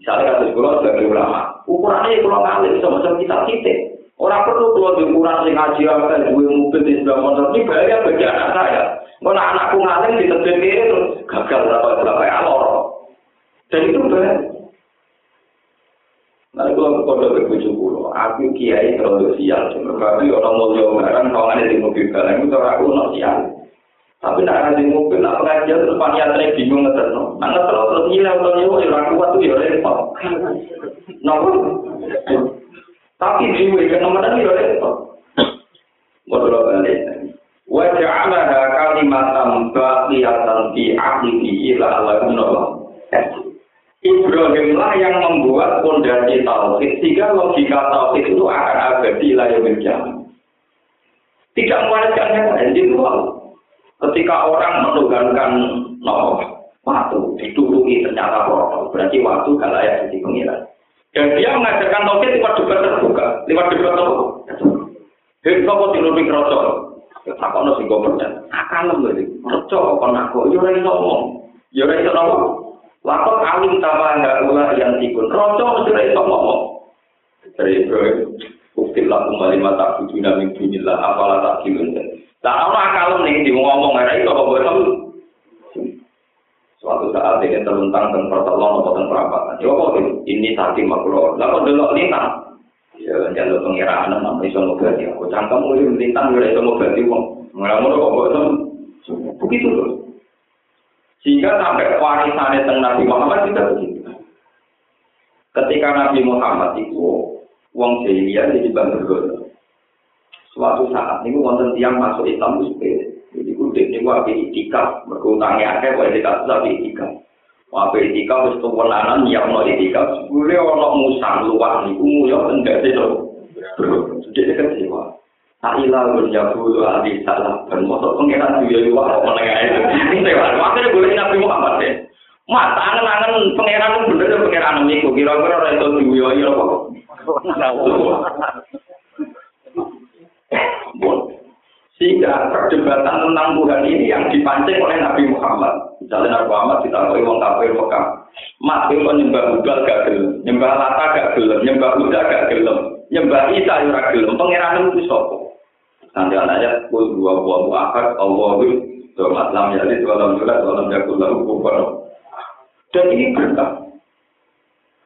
Misalnya kasus kulo sebagai ulama, ukurannya kalau ngalih sama-sama kita titik. Orang perlu keluar di ukuran sing ngaji apa dua mobil di sebelah motor ini bahaya bagi anak saya. Kalau anakku ngalim di tebel kiri terus gagal berapa berapa ya lor. Dan itu benar. Nah, kalau kode berbujuk pulau, aku kiai terlalu sial. Berarti orang mau jauh barang, kalau ada di mobil barang itu aku nak sial. Tapi nak ada mobil, nak pengajian terus paniatnya bingung ngetes no. Nah ngetes terus hilang atau nyewa, orang kuat tuh ya repot. Nopo. Tapi yang nomor ya repot. Bodoh balik. Waja'alaha kalimatan baqiyatan fi akhirihi la'allakum nopo. Ibrahim lah yang membuat fondasi tauhid sehingga logika tauhid itu akan abadi layar berjalan. Tidak mewariskan yang lain itu Ketika orang menugankan no, waktu diturungi ternyata kotor, berarti waktu gak layak jadi pengiran. Dan dia mengajarkan tauhid lewat debat terbuka, lewat debat terbuka. Hei, kok dirubik rocok? Tak ono sing gomernya. Akan lho, rocok kon aku, yo ora iso ngomong. Yo ora iso ngomong. Lakon alim tama enggak ulah yang tikun. Rojo mesti iso ngomong. Dari Ibrahim, bukti lah kembali mata budu nabi dunillah, apalah tak kilun. Tak tahu akal nih, di ngomong ada itu apa buat Suatu saat dia terlentang dan pertolongan atau perapatan. Ya kok ini tadi makhluk. Lalu dulu lintang. Ya jalur pengiraan nama iso ngobati. Aku cangkem mulai lintang gue iso ngobati wong. Mulai-mulai kok buat Begitu terus. Sehingga sampai warisannya tentang Nabi Muhammad tidak begitu. Ketika Nabi Muhammad itu wong jahiliyah jadi bangga Suatu saat ini wonten tiang masuk Islam itu ini wabe itikaf, berkutangnya akeh wabe itikaf tapi itikaf. Wabe itikaf wis kewenangan nyiap no itikaf. Sebule ono musang luar niku nguyok enggak sih Jadi kecewa. Aila berjabu ahli salah dan motor pengiran juga luar menengah itu. Ini lah, makanya boleh Nabi Muhammad deh. Mas, angen-angen pengiran bener pengiran niku kira-kira ora itu ya apa. Sehingga perdebatan tentang Tuhan ini yang dipancing oleh Nabi Muhammad. Misalnya Nabi Muhammad ditakoi wong kafir Mekah. Mas, itu nyembah Hubal gak gelem, nyembah Lata gak gelem, nyembah Buddha gak gelem, nyembah Isa ora gelem. Pangeran itu sapa? Nanti anaknya kul dua buah mu'akad, Allahu Domat lam yalid, walam yulad, walam yakul lahu kufuwan. Dan ini berkah.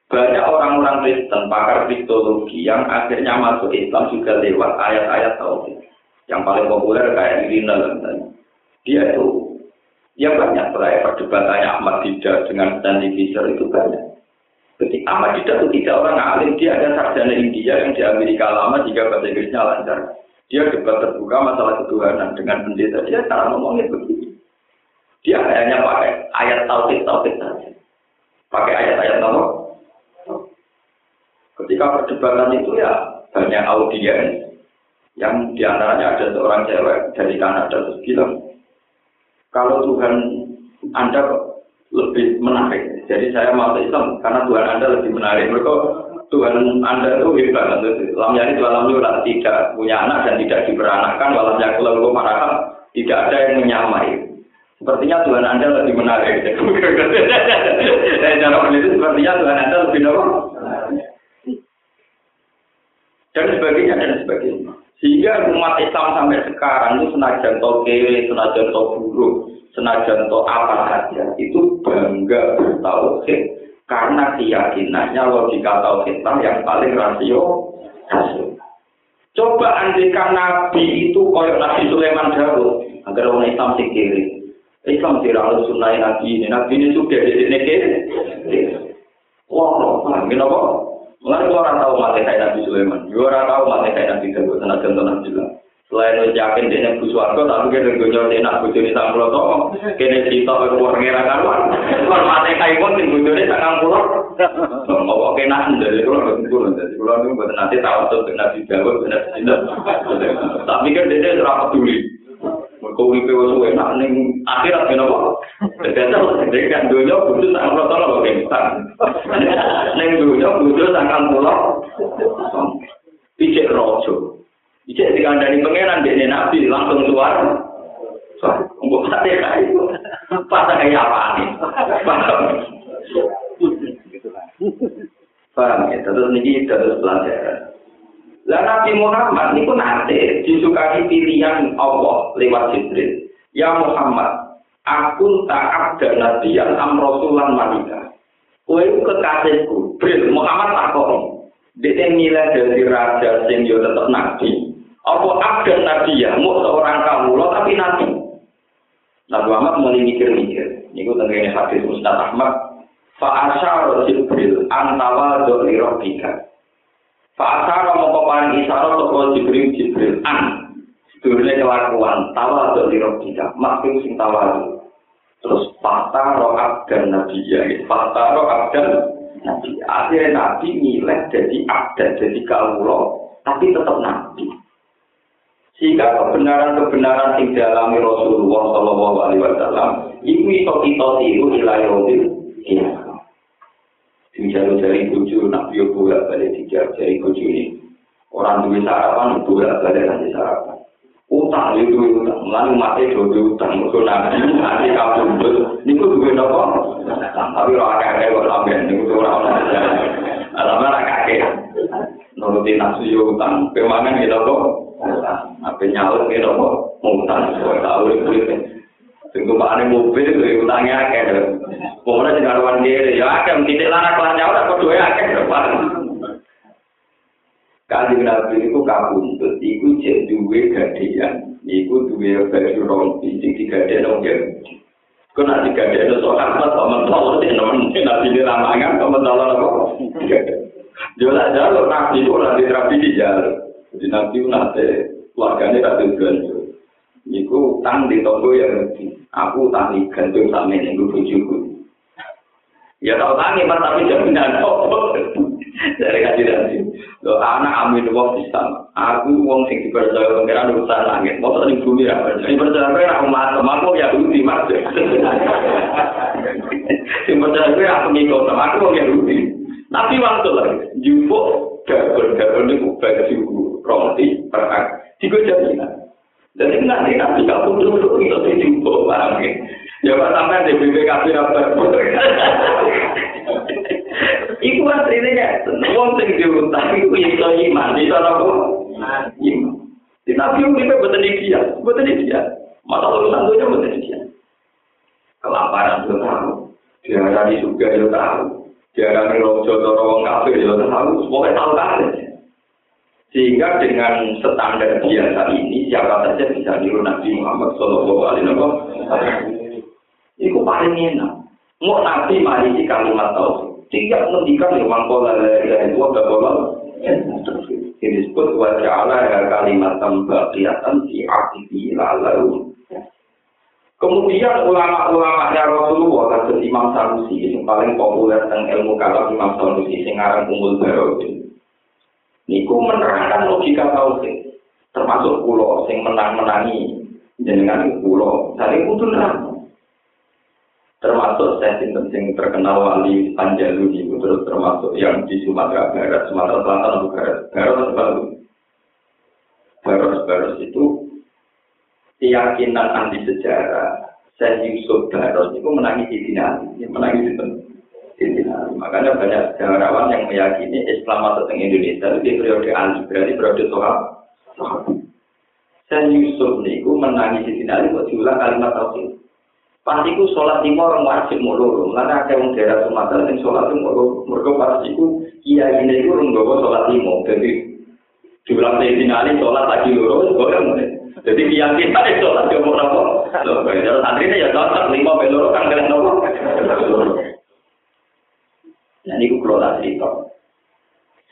Banyak orang-orang Kristen, pakar kristologi yang akhirnya masuk Islam juga lewat ayat-ayat tauhid. Yang paling populer kayak Irina Dia itu, ya banyak setelah perdebatannya Ahmad Dida dengan Stanley Fisher itu banyak. Ketika Ahmad Dida itu tidak orang alim, dia ada sarjana India yang di Amerika lama jika bahasa Inggrisnya lancar. Dia debat terbuka masalah ketuhanan dengan pendeta. Dia cara ngomongnya begini. Dia hanya pakai ayat tauhid tauhid saja. Pakai ayat-ayat tauhid. Ketika perdebatan itu ya banyak audiens yang di antaranya ada seorang cewek dari Kanada terus bilang kalau Tuhan Anda lebih menarik. Jadi saya masuk Islam karena Tuhan Anda lebih menarik. Mereka Tuhan Anda itu hebat. Lam yani dalam yulat tidak punya anak dan tidak diperanakkan. Walam yakulau maraham tidak ada yang menyamai. Sepertinya Tuhan Anda lebih menarik. Dan cara itu sepertinya Tuhan Anda lebih menarik. Dan sebagainya dan sebagainya. Sehingga umat Islam sampai sekarang itu senajan to kiri, senajan to buruk, senajan to apa saja, itu bangga bertauhid karena keyakinannya logika tauhidlah yang paling rasio. Coba andikan Nabi itu koyok Nabi Sulaiman Daud agar orang Islam sing kiri. Islam harus sunnah Nabi ini. Nabi ini sudah di sini kiri. Wah, paham kenapa? Mulai orang tahu mati kayak Nabi Sulaiman, orang tahu mati kayak Nabi Daud, tenaga tenang juga. Selain itu yakin dia busu warga, tapi kita enak busu ini sang pulau toh. Kini cerita ke keluar ngira karuan. Kalau mati kayak pun tinggal busu ini sang pulau. Mau kena dari pulau ke pulau dari pulau itu buat nanti tahu tuh Nabi Daud, Nabi Daud. Tapi kan dia tidak peduli. Mereka uripe wis enak ning akhirat ben apa? Dadal dek kan dunya butuh sak pulau tolong kok bisa. Ning dunya butuh sakang pulau. Ijek rojo. Ijek dikandani pangeran dene nabi langsung keluar. Mbok sate kae. Pas kayak apa nih? Paham? Paham ya, terus niki terus pelajaran. Lah Nabi Muhammad niku nate disukai pilihan Allah lewat Jibril. Ya Muhammad, aku tak ada nabiyan am rasulan malika. Kowe kekasihku, Jibril Muhammad takon. Dia nilai dari raja sing yo tetep nabi. Apa ada nabi ya, mau seorang kamu lo tapi nabi. Nabi Muhammad mulai mikir-mikir. Niku tengene hadis Ustaz Ahmad. Fa asyara Jibril antawa dzoli rabbika. Fa'asara mongko paring isyarat toko Jibril Jibril an. Sedurunge kelakuan tawa do liro kita, maksud sing tawa Terus fataro abdan nabi ya, fataro abdan nabi. Akhirnya nabi milih jadi abdan, jadi kaulo, tapi tetap nabi. Sehingga kebenaran-kebenaran yang dialami Rasulullah Shallallahu Alaihi Wasallam itu itu kita tiru ilayah Iya. Dijalu jari bojo nak yo bolak balik dijar jari bojo ini. Orang duwe sarapan bolak balik nanti sarapan. Utang itu utang, lalu mati duwe utang, mergo nabi nanti kabundut. Niku duwe napa? Tapi ora akeh kok sampean niku ora ono. Alamat ora kakek. Nuruti nafsu yo utang, pemangan gitu kok. Apa nyaur gitu kok. Utang, tahu itu. Sing tumpakane mobil kuwi utange akeh. Pokoknya sing karuan dhewe ya akeh titik lanang kelan nyawa kok duwe akeh depan. Kali Nabi itu kabuntut, iku cek duwe gadean, iku duwe baju rompi, sing digadean dong ya. Kau nanti gadean itu soal apa, kok mentol, sih nemen, nabi ini ramangan, kok mentol apa? Jelas jalur nabi itu nanti rapi di jalur, jadi nabi itu nanti keluarganya tak tujuan Iku utang di toko ya. Aku utangi gantung sama ini, gue bujuku. Ya tau tangi, mas tapi jaminan toko. Dari kaji nanti. Lo anak amin wong Islam. Aku wong sing dipercaya pengiran urusan langit. Mau tadi bumi ya percaya. Dipercaya gue aku matem. Aku ya budi mas. Sing percaya aku ngikut sama aku wong ya budi. Tapi waktu lagi. Jumbo gabon-gabon itu baju roti perak. Tiga jaminan. Jadi nanti nabi kamu dulu itu dijumbo paham ya. Ya sampai di BPKB apa? Iku aslinya ya, wong sing diutang iku iso iman, iso apa? Iman. Di nabi itu betul dia, betul dia. Masa urusan dunia betul dia. Kelaparan itu tahu, diarani juga itu tahu, diarani rojo atau wong kafir itu tahu, semuanya tahu kan. Sehingga dengan standar biasa ini siapa saja bisa niru Nabi Muhammad Shallallahu Alaihi Wasallam. Itu paling enak. Mau Nabi mari kalimat tauhid. Tidak menghentikan yang mangkola dari ada bola. Ini disebut wajah Allah kalimat tambah kelihatan di arti lalu. Kemudian ulama-ulama ya Rasulullah kasus Imam Sanusi yang paling populer tentang ilmu kalam Imam Sanusi yang ngarang Umul Barodin. Niku menerangkan logika tauhid. Termasuk pulau sing menang-menangi jenengan pulau. Saling kudu nerang. Termasuk saya sing terkenal wali Panjalu itu terus termasuk yang di Sumatera Barat, Sumatera Selatan atau Barat, Barat baru. Barat itu keyakinan anti sejarah. Saya Yusuf Barat itu menangis di dinasti, menangis di Makanya banyak sejarawan yang meyakini Islam masuk ke Indonesia itu di periode Ali, berarti periode Sohab. Saya Yusuf niku menangis di sini kok diulang kalimat tauhid. Pas iku sholat lima orang wajib mau. Mana ada yang daerah Sumatera yang sholat itu mau loro. Mereka pas iku iya ini itu orang bawa sholat lima. Jadi diulang di sini sholat lagi loro. Boleh Jadi keyakinan sholat jauh berapa? Loh, kalau santri ya cocok lima peluru kan kalian nopo. Ini kelola cerita.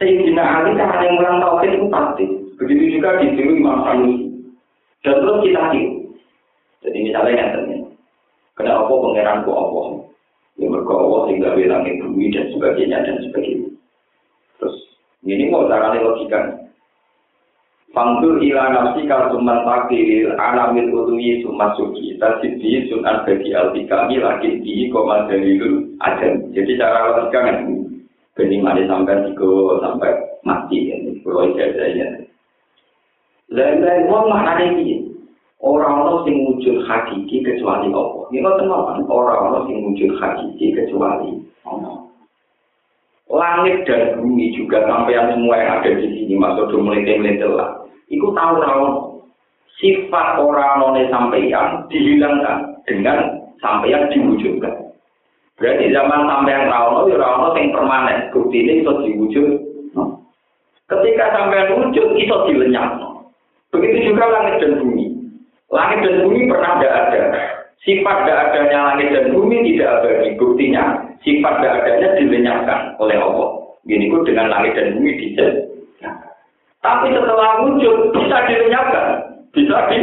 Sayyidina Ali kan yang ulang tahun itu pasti. Begitu juga ditiru Imam Sanusi. Dan terus kita tiru. Jadi misalnya yang terjadi. Kena apa pangeran ku apa? Ya mergo Allah sehingga langit bumi dan sebagainya dan sebagainya. Terus ini mau caranya logika. Fangdur ila nafsi kalsuman takdiril alamil utui sumat suki tasidi sunan bagi alti kami lagi di koma dalilul aja. Jadi cara logika kan bening mari sampai tiga sampai mati ini kalau ijazahnya. Lain-lain mau mana ini? Orang-orang sing wujud hakiki kecuali Allah. Ini nggak teman orang-orang sing wujud hakiki kecuali Allah. Langit dan bumi juga sampai yang semua yang ada di sini masuk ke melete-melete lah. Iku tahu tahu sifat orang sampai yang dihilangkan dengan sampai yang diwujudkan. Berarti zaman yang tahu ya orang yang permanen. Bukti ini itu diwujud. Ketika sampai wujud itu dilenyap. Begitu juga langit dan bumi. Langit dan bumi pernah tidak ada. Sifat tidak adanya langit dan bumi tidak ada. Buktinya sifat tidak adanya dilenyapkan oleh Allah. Gini kok dengan langit dan bumi dijel. Tapi setelah wujud bisa dilenyapkan. Bisa di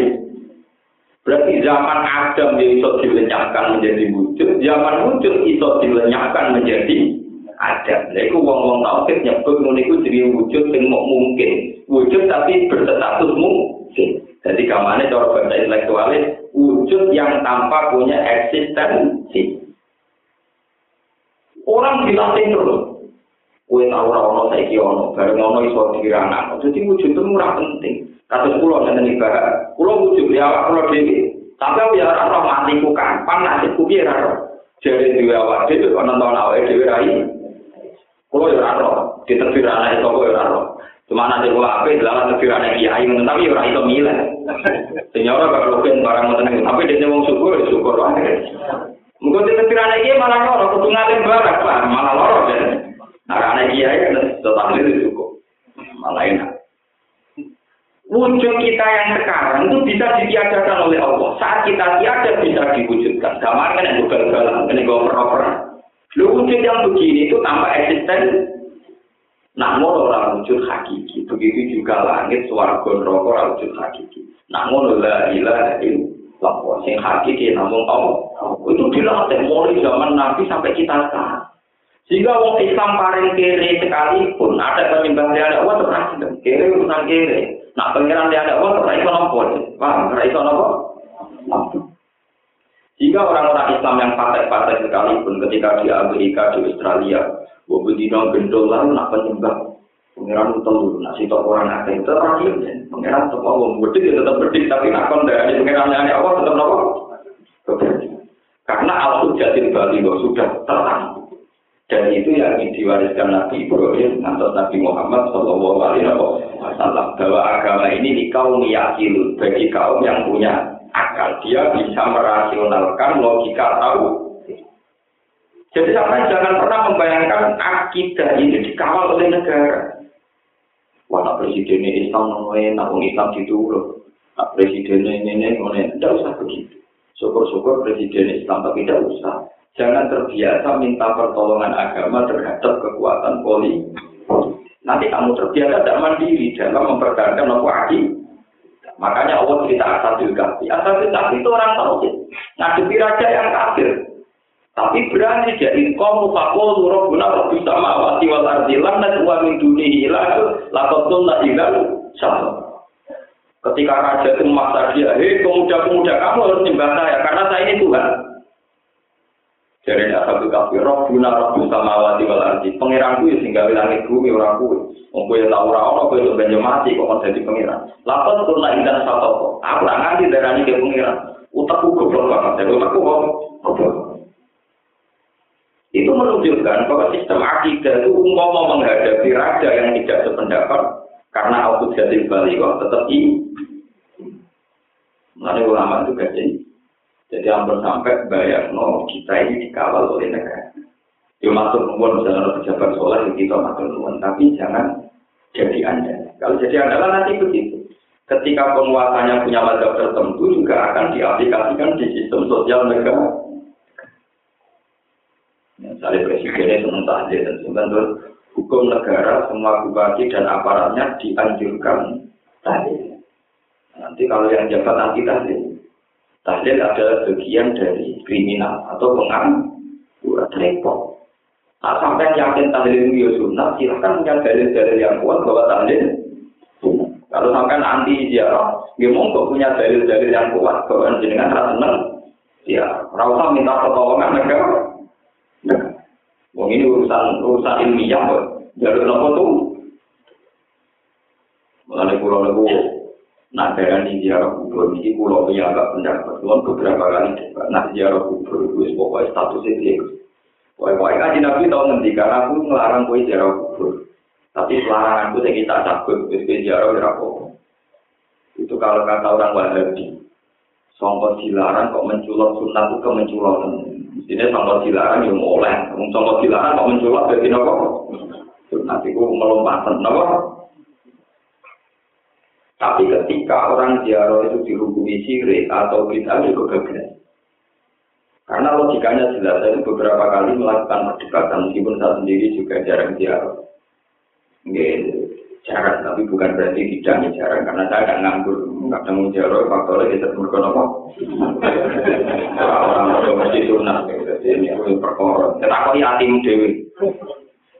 Berarti zaman Adam itu dilenyapkan menjadi wujud, zaman wujud itu dilenyapkan menjadi Adam. Lha iku wong-wong tauhid nyebut ngono jadi wujud sing mungkin. Wujud tapi berstatus mungkin. Jadi kamane cara bahasa intelektualis wujud yang tanpa punya eksistensi. Orang dilatih terus. Kue tahu ora ono saiki ono, bareng ono iso dikira Jadi wujud itu murah penting. Kados kula ngene iki barak. Kula wujud ya awak kula dhewe. Aku ya ora roh matiku kapan nasibku piye ora roh. Jadi dhewe awak dhewe ana nonton awake dhewe rai. Kula ya ora roh. Diterbir anak itu kok ora roh. Cuma nanti gua apa dalam tafsirannya kiai ngono tapi ora iso milih. Sing ora bakal rugen barang ngoten tapi dene wong syukur syukur wae. Mungkin di tafsirannya kiai malah loro kudu ngalim barang Pak, malah loro kan. Nah, anak kiai kan tetap itu cukup. Malah enak. Wujud kita yang sekarang itu bisa ditiadakan oleh Allah. Saat kita tiada bisa diwujudkan. Gambar kan yang gagal-gagal, ini gue per Wujud yang begini itu tanpa eksisten namun orang wujud hakiki, begitu juga langit, suarga, neraka orang wujud hakiki. Namun la ilaha illallah, sing hakiki namun Allah. Itu dilatih mulai zaman Nabi sampai kita sekarang. Sehingga orang Islam paling kere sekalipun ada penyembah ada Allah terus kere urusan kere. Nah pengiran dia ada Allah terus itu nopo? Terus itu nopo. Jika orang-orang Islam yang partai-partai sekalipun ketika di Amerika, di Australia, Wabudino gendol lalu nak penyembah. Pengiran utang nak sitok orang ada itu terakhir. Pengiran tetap mau berdik ya tetap berdik, tapi nak kon dari pengiran yang Allah tetap nopo. Karena al-hujjatin bali sudah terang. Dan itu yang diwariskan Nabi Ibrahim atau Nabi Muhammad Shallallahu Alaihi Wasallam bahwa agama ini di kaum yakin bagi kaum yang punya akal dia bisa merasionalkan logika tahu jadi sampai jangan pernah membayangkan akidah ini dikawal oleh negara. Wah, presidennya Islam namanya, nak Islam dulu. Nak presidennya ini, ini, ini, tidak usah begitu. Syukur-syukur presiden Islam, tapi tidak usah. Jangan terbiasa minta pertolongan agama terhadap kekuatan politik. Nanti kamu terbiasa tidak mandiri dalam mempertahankan apa Makanya Allah cerita Asadil Kahfi. Asadil Kahfi itu orang tahu. Ngadepi raja yang kafir. Tapi berani jadi kaum fakul guna rabbi sama wati wal ardi lam najwa min dunihi ilah lakotun la ilah sama. Ketika raja itu memaksa dia, hei pemuda-pemuda kamu harus nyembah saya karena saya ini Tuhan. Jadi tidak satu kafir, roh guna rabbi sama wati wal ardi. Pengiranku ya sehingga langit bumi orang kuwi. Wong kowe tau ora ono kowe itu banyak mati kok jadi pengiran. Lakon la ilah satu. Aku nggak nganti darani ke pengiran. Utakku goblok banget, jadi kok goblok. Itu menunjukkan bahwa sistem akidah itu umpama menghadapi raja yang tidak sependapat, Karena aku jadi balik tetap i. Mulai ulama itu gak jadi. Jadi hampir sampai bayar no kita ini dikawal oleh negara. Ya masuk nuwun misalnya pejabat sholat kita masuk nuwun, tapi jangan jadi anda. Kalau jadi anda nanti begitu. Ketika penguasanya punya mazhab tertentu juga akan diaplikasikan di sistem sosial negara. Misalnya presidennya senang tahlil dan sebenarnya hukum negara semua bupati dan aparatnya dianjurkan tahlil. Nanti kalau yang jabat anti tahlil, tahlil adalah bagian dari kriminal atau pengangguran repot. Nah, sampai yakin tahlil itu ya sunnah, silahkan punya dalil-dalil yang kuat bahwa tahlil Kalau sampai anti ziarah, dia monggo punya dalil-dalil yang kuat bahwa jenengan rasa. Ya, rasa minta pertolongan negara. Nah, wong ini urusan urusan ilmiah kok. Jalur nopo tuh. Mulai pulau nopo Nah, darah di ziarah kubur, ini pulau punya agak pendapat. Kulon beberapa kali debat. Nah, ziarah kubur, itu pokoknya statusnya dia. Pokoknya kaji Nabi tahu nanti, karena aku ngelarang kue ziarah kubur. Tapi larangan itu saya kita cabut, kue ziarah ya Itu kalau kata orang Wahabi, songkot dilarang kok menculot sunnah itu kemenculotan. Mestinya songkot dilarang yang oleh, songkot dilarang kok menculot jadi nopo. Sunnah itu melompatan, nopo. Tapi ketika orang ziarah itu dihukumi sirik atau kita juga gagal. Karena logikanya jelas, saya beberapa kali melakukan perdebatan, meskipun saya sendiri juga jarang ziarah. Nggak, jarang, tapi bukan berarti tidak jarang, karena saya nggak nganggur, nggak temu ziarah, faktornya kita berkono apa? Orang orang mesti sunat, jadi ini perkara. Tetapi hatimu dewi.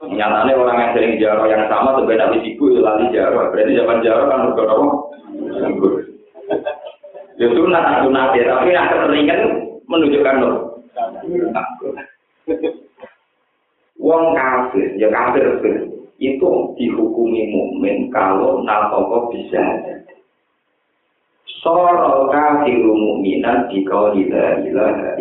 Nyatanya orang yang sering jarah yang sama sebenarnya habis ibu itu lali jarah. Berarti zaman jarah kan udah? Nganggur. Ya sunat, sunat ya, tapi yang keseringan menunjukkan loh. Wong kafir, ya kafir itu dihukumi mukmin kalau nalkoko bisa Soro kafiru mukminan di kau tidak ilaha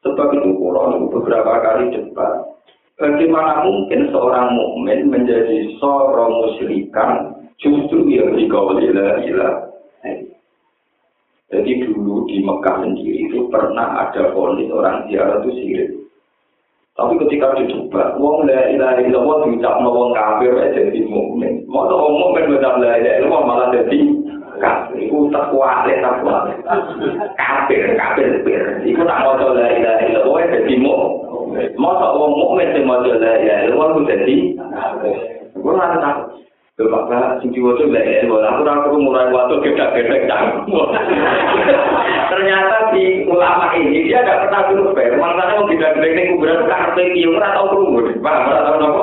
Sebab itu pulau beberapa kali debat. Bagaimana mungkin seorang mukmin menjadi seorang musyrikan justru yang di kau tidak ilaha jadi dulu di Mekah sendiri itu pernah ada polis orang ziarah itu sirik. Tapi ketika dicoba, wong la ilaha illallah diucapno wong kafir jadi mukmin. Mau wong mukmin ngucap la ilaha illallah malah jadi kafir. Iku tak kuat, tak kuat. Kafir, kafir, kafir. Iku tak mau la ilaha illallah jadi mukmin. Mau wong mukmin sing mau la ilaha illallah jadi kafir. Gue nggak tahu. Bapak sing diwaca lek ya, aku ora perlu mulai waktu canggung. Ternyata di ulama ini dia tidak pernah dulu ber. Makanya mau tidak gedek ning kuburan kan arep iki ora tau krungu. Paham ora tau napa?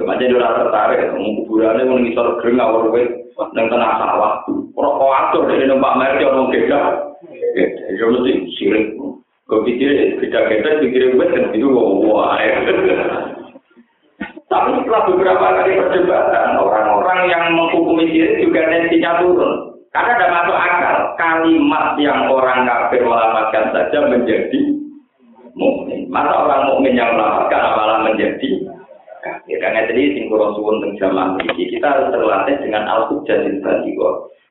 Macam dia tertarik, kuburannya mau ngisor gering awal wet, neng tengah sawah. Rokok atur dari numpak merek orang gedek. Ya mesti sirik. Kau pikir gedek-gedek pikir wet kan itu wah. Tapi setelah beberapa kali perdebatan, orang-orang yang menghukumi diri juga tensinya turun. Karena ada masuk akal, kalimat yang orang kafir melamatkan saja menjadi mukmin. Masa orang mukmin yang melamatkan malah menjadi kafir. Karena jadi singkuron suwun tentang kita harus terlatih dengan al-hujjah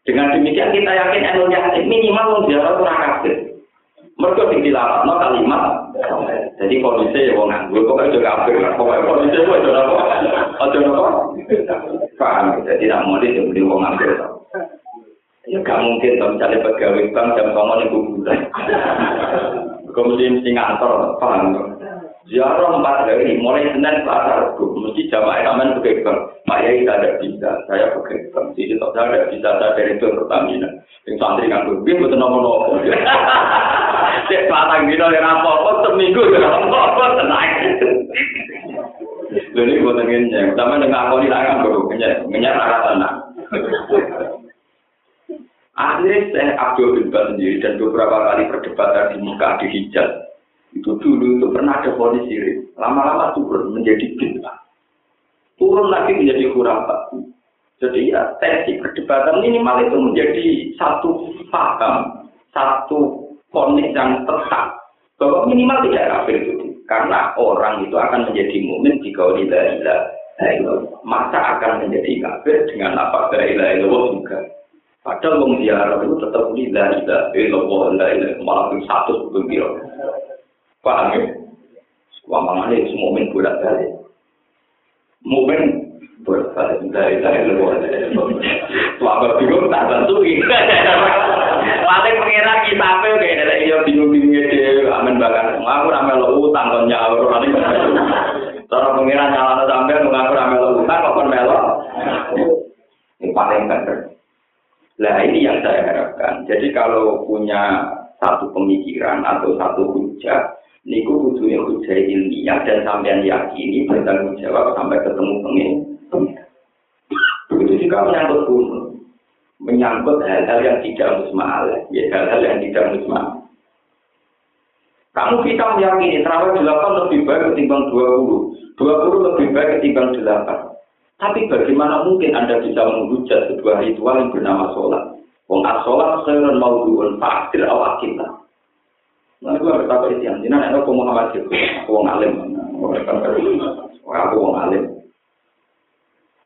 Dengan demikian kita yakin yakin minimal menjawab orang kafir. Mereka sing dilapatno kalimat. Jadi kondisi wong nganggur pokoknya juga kafir lah. Pokoknya kondisi itu aja apa? Aja apa? Paham. Jadi tidak mau dia beli wong nganggur. Ya gak mungkin kalau misalnya pegawai bank jam ngomong di kuburan. Kemudian mesti ngantor, paham? Ziarah empat hari, mulai Senin Selasa Rabu, mesti jamaah aman pegang. Pak Yai tidak bisa, saya pegang. Jadi tidak bisa, saya dari itu Pertamina. Yang santri kan gue betul nomor nomor. Cek patang dino yang apa-apa, seminggu ya apa-apa, tenang. Jadi gue tengennya, sama dengan aku di tangan gue, ngenyek, ngenyek rara tenang. Akhirnya saya Abdul bin sendiri dan beberapa kali perdebatan di muka di Hijaz itu dulu itu pernah ada polis sirik. Lama-lama turun menjadi bintang. Turun lagi menjadi khurafat. Jadi ya tensi perdebatan minimal itu menjadi satu paham, satu ponis yang tetap bahwa minimal tidak kafir itu. Karena orang itu akan menjadi mukmin jika tidak masa akan menjadi kafir dengan apa la ilaha illallah juga. Padahal wong ziarah itu tetap la ilaha illallah la ilaha malah satu sebelum. Paham ya? Wamangane semua mukmin bolak balik. Mukmin bolak balik la ilaha illallah. Selama bingung tak tentu. Paling pengira kita apa kayak ada iya bingung-bingungnya dia amin bahkan aku ramai lo utang kon nyaur Cara pengiran nyala sampai mengaku ramel utang kok melo. Ini paling benar. Nah ini yang saya harapkan. Jadi kalau punya satu pemikiran atau satu hujah, niku kudunya hujah ilmiah dan sampean yakini bertanggung jawab sampai ketemu pengen. Begitu juga menyangkut gunung. Menyangkut hal-hal yang tidak musma'al. Ya, hal-hal yang tidak musma'al. Kamu kita meyakini terawih 8 lebih baik ketimbang 20. 20 lebih baik ketimbang 8. Tapi bagaimana mungkin Anda bisa menghujat sebuah ritual yang bernama sholat? Wong as-sholat khairun mawdu'un fa'adir awak kita. Nah, gue berkata itu yang jinak, aku Muhammad Jibril, aku wong alim. Aku wong alim.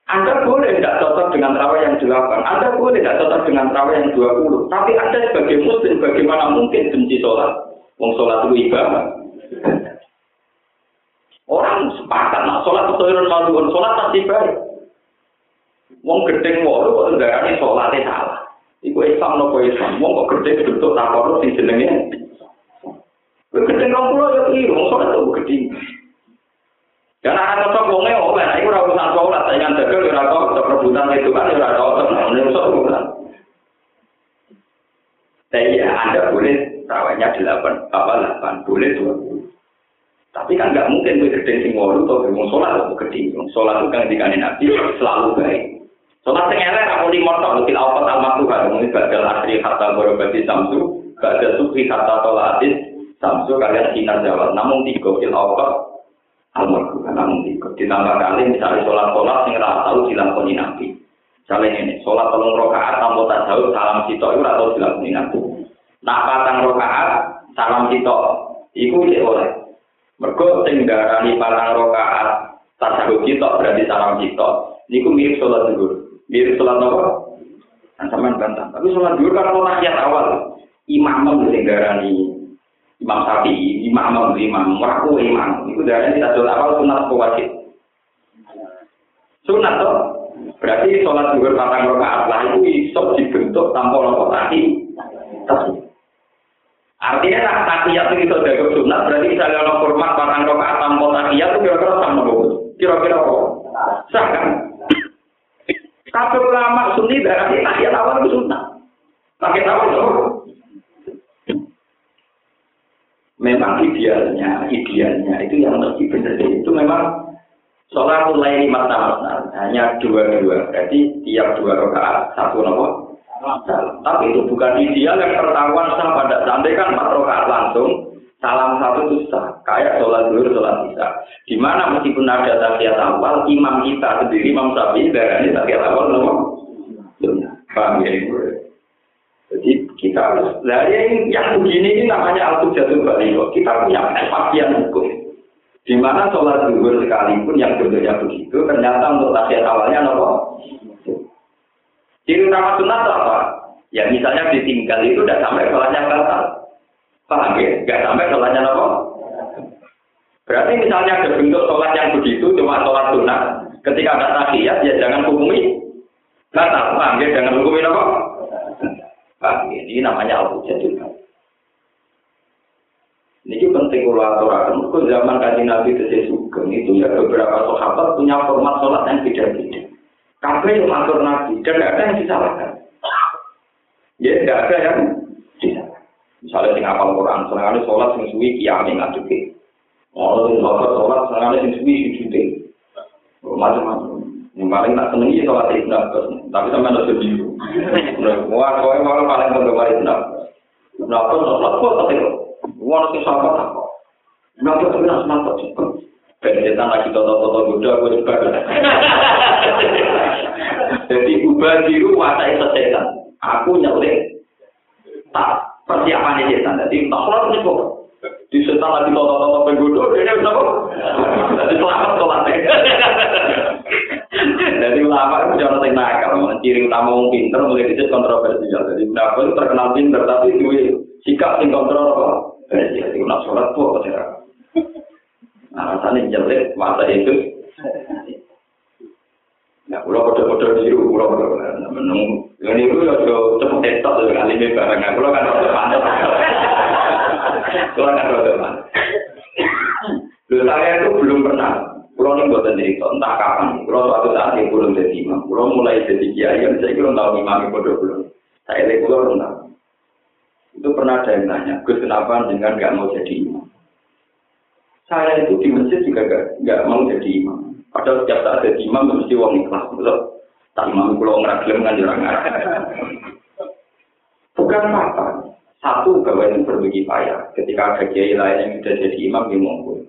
Anda boleh tidak cocok dengan terawih yang 8. Anda boleh tidak cocok dengan terawih yang 20. Tapi Anda sebagai muslim, bagaimana mungkin benci sholat? Wong sholat itu ibadah. Orang sepakat, nah sholat itu malu, sholat pasti baik. Wong gedeng walu kok ndarani sholatnya salah. Iku Islam nopo Islam. Wong kok gedeng bentuk takor sing jenenge. Gedeng kang kula ya iki wong sholat itu gedeng. Dan anak cocok wonge oleh, nah iku ora urusan sholat, saingan dagang ora cocok, rebutan itu kan ora cocok, nah ini urusan Tapi ya Anda boleh rawanya delapan, apa delapan, boleh dua. Tapi kan nggak mungkin gue gede sing walu atau gue sholat atau gede. Sholat itu kan dikani nabi selalu baik. Sholat sing elek aku di motor lebih awal al makruh mungkin badal asri kata borobati samsu, badal sufi kata tolatis samsu kalian sinar jawab. Namun tiga fil awal al makruh namun tiga. Ditambah kali misalnya sholat sholat sing rata tahu dilakoni nabi. Misalnya ini, sholat tolong rokaat tanpa tak jauh salam sitok itu atau dilakoni nabi. Nak patang rokaat salam kita iku cek oleh. Mergo sing darani patang rokaat tasawuf kita berarti salam kita. Niku mirip sholat zuhur. Mirip sholat apa? Nah, sampean bantah. Tapi sholat kan kalau tahiyat awal. Imam sing darani Imam Syafi'i, imam imam, waku imam. Itu darani kita sholat awal sunat wajib. Sunat toh. Berarti sholat zuhur patang rokaat lah itu iso dibentuk tanpa nopo tadi. Artinya tak takiyat itu dari sunat berarti misalnya orang kurma patang rokaat tanpa takiyat itu kira-kira sama dong. Kira-kira apa? Sah kan? Tapi ulama sunni darah takiyat awal itu sunat. Takiyat awal itu Memang idealnya, idealnya itu yang mesti benar. Itu memang sholat mulai lima tahun hanya dua dua. Berarti tiap dua rakaat satu nomor tapi itu bukan ideal yang pertahuan sah pada sampai kan empat rakaat langsung salam satu itu sah. Kayak sholat dulu sholat bisa di mana meskipun ada tahiyat awal imam kita sendiri imam sapi dari tahiyat awal nomor paham ya jadi kita harus dari yang, yang begini ini namanya al jatuh balik kita punya kepastian hukum di mana sholat zuhur sekalipun yang bentuknya begitu ternyata untuk tahiyat awalnya nomor Ciri utama sunat apa? Ya misalnya ditinggal itu udah sampai sholatnya batal. Paham ya? Gak sampai sholatnya apa? Berarti misalnya ada bentuk sholat yang begitu, cuma sholat sunat. Ketika ada tahiyat, ya jangan hukumi batal. Paham ya? Jangan hukumi apa? Paham ya? Ini namanya al-hujjah juga. Ini penting kalau aturakan. Mereka zaman kaji Nabi itu Sugeng itu ya beberapa sahabat punya format sholat yang beda-beda. Kabeh yang matur nabi dan tidak ada yang disalahkan. Ya tidak ada yang disalahkan. Misalnya sing apal Quran, senangane sholat sing suwi kiame ngadepe. Oh, sing sholat sholat senangane sing suwi sujute. Macam-macam. Yang paling tak seneng ya sholat ibn Abbas. Tapi sampai ada sedih. Wah, kau yang paling penggemar ibn Abbas. Ibn Abbas sholat kok tapi Wah, sing sahabat apa? Ibn Abbas tapi harus mantap. Ben lagi toto-toto goda, gue juga. Jadi ubah biru watai sesetan. Aku nyelek. Tak persiapan setan. Jadi tak sholat ini kok. Di setan lagi toto-toto penggoda, ini bisa kok. Jadi selamat sholatnya. Jadi ulama itu jangan sing nakal, ciri utama wong pinter mulai dicet kontroversial. Jadi pendapat itu terkenal pinter tapi duwe sikap sing kontrol apa? Jadi nak sholat tuh apa sih? Nah, rasanya jelek masa itu. Nah, pulau kode-kode biru, pulau kode menung. Ini itu ya cepet tetok kali ini barang. Nah, pulau kan rada panas. Pulau kan rada panas. Loh, saya itu belum pernah. Pulau ini buat cerita, entah kapan. Pulau suatu saat yang belum jadi imam. Pulau mulai jadi kiai, yang saya belum tahu imam itu belum. Saya lihat pulau belum. Itu pernah ada yang nanya, Gus kenapa dengan nggak mau jadi imam? Saya itu di masjid juga nggak mau jadi imam. Padahal setiap saat jadi imam mesti uang ikhlas, betul? Tak imam pulau ngeraglem kan jarang Bukan apa. Satu bahwa itu berbagi payah. Ketika ada kiai lain yang sudah jadi imam, dia monggo.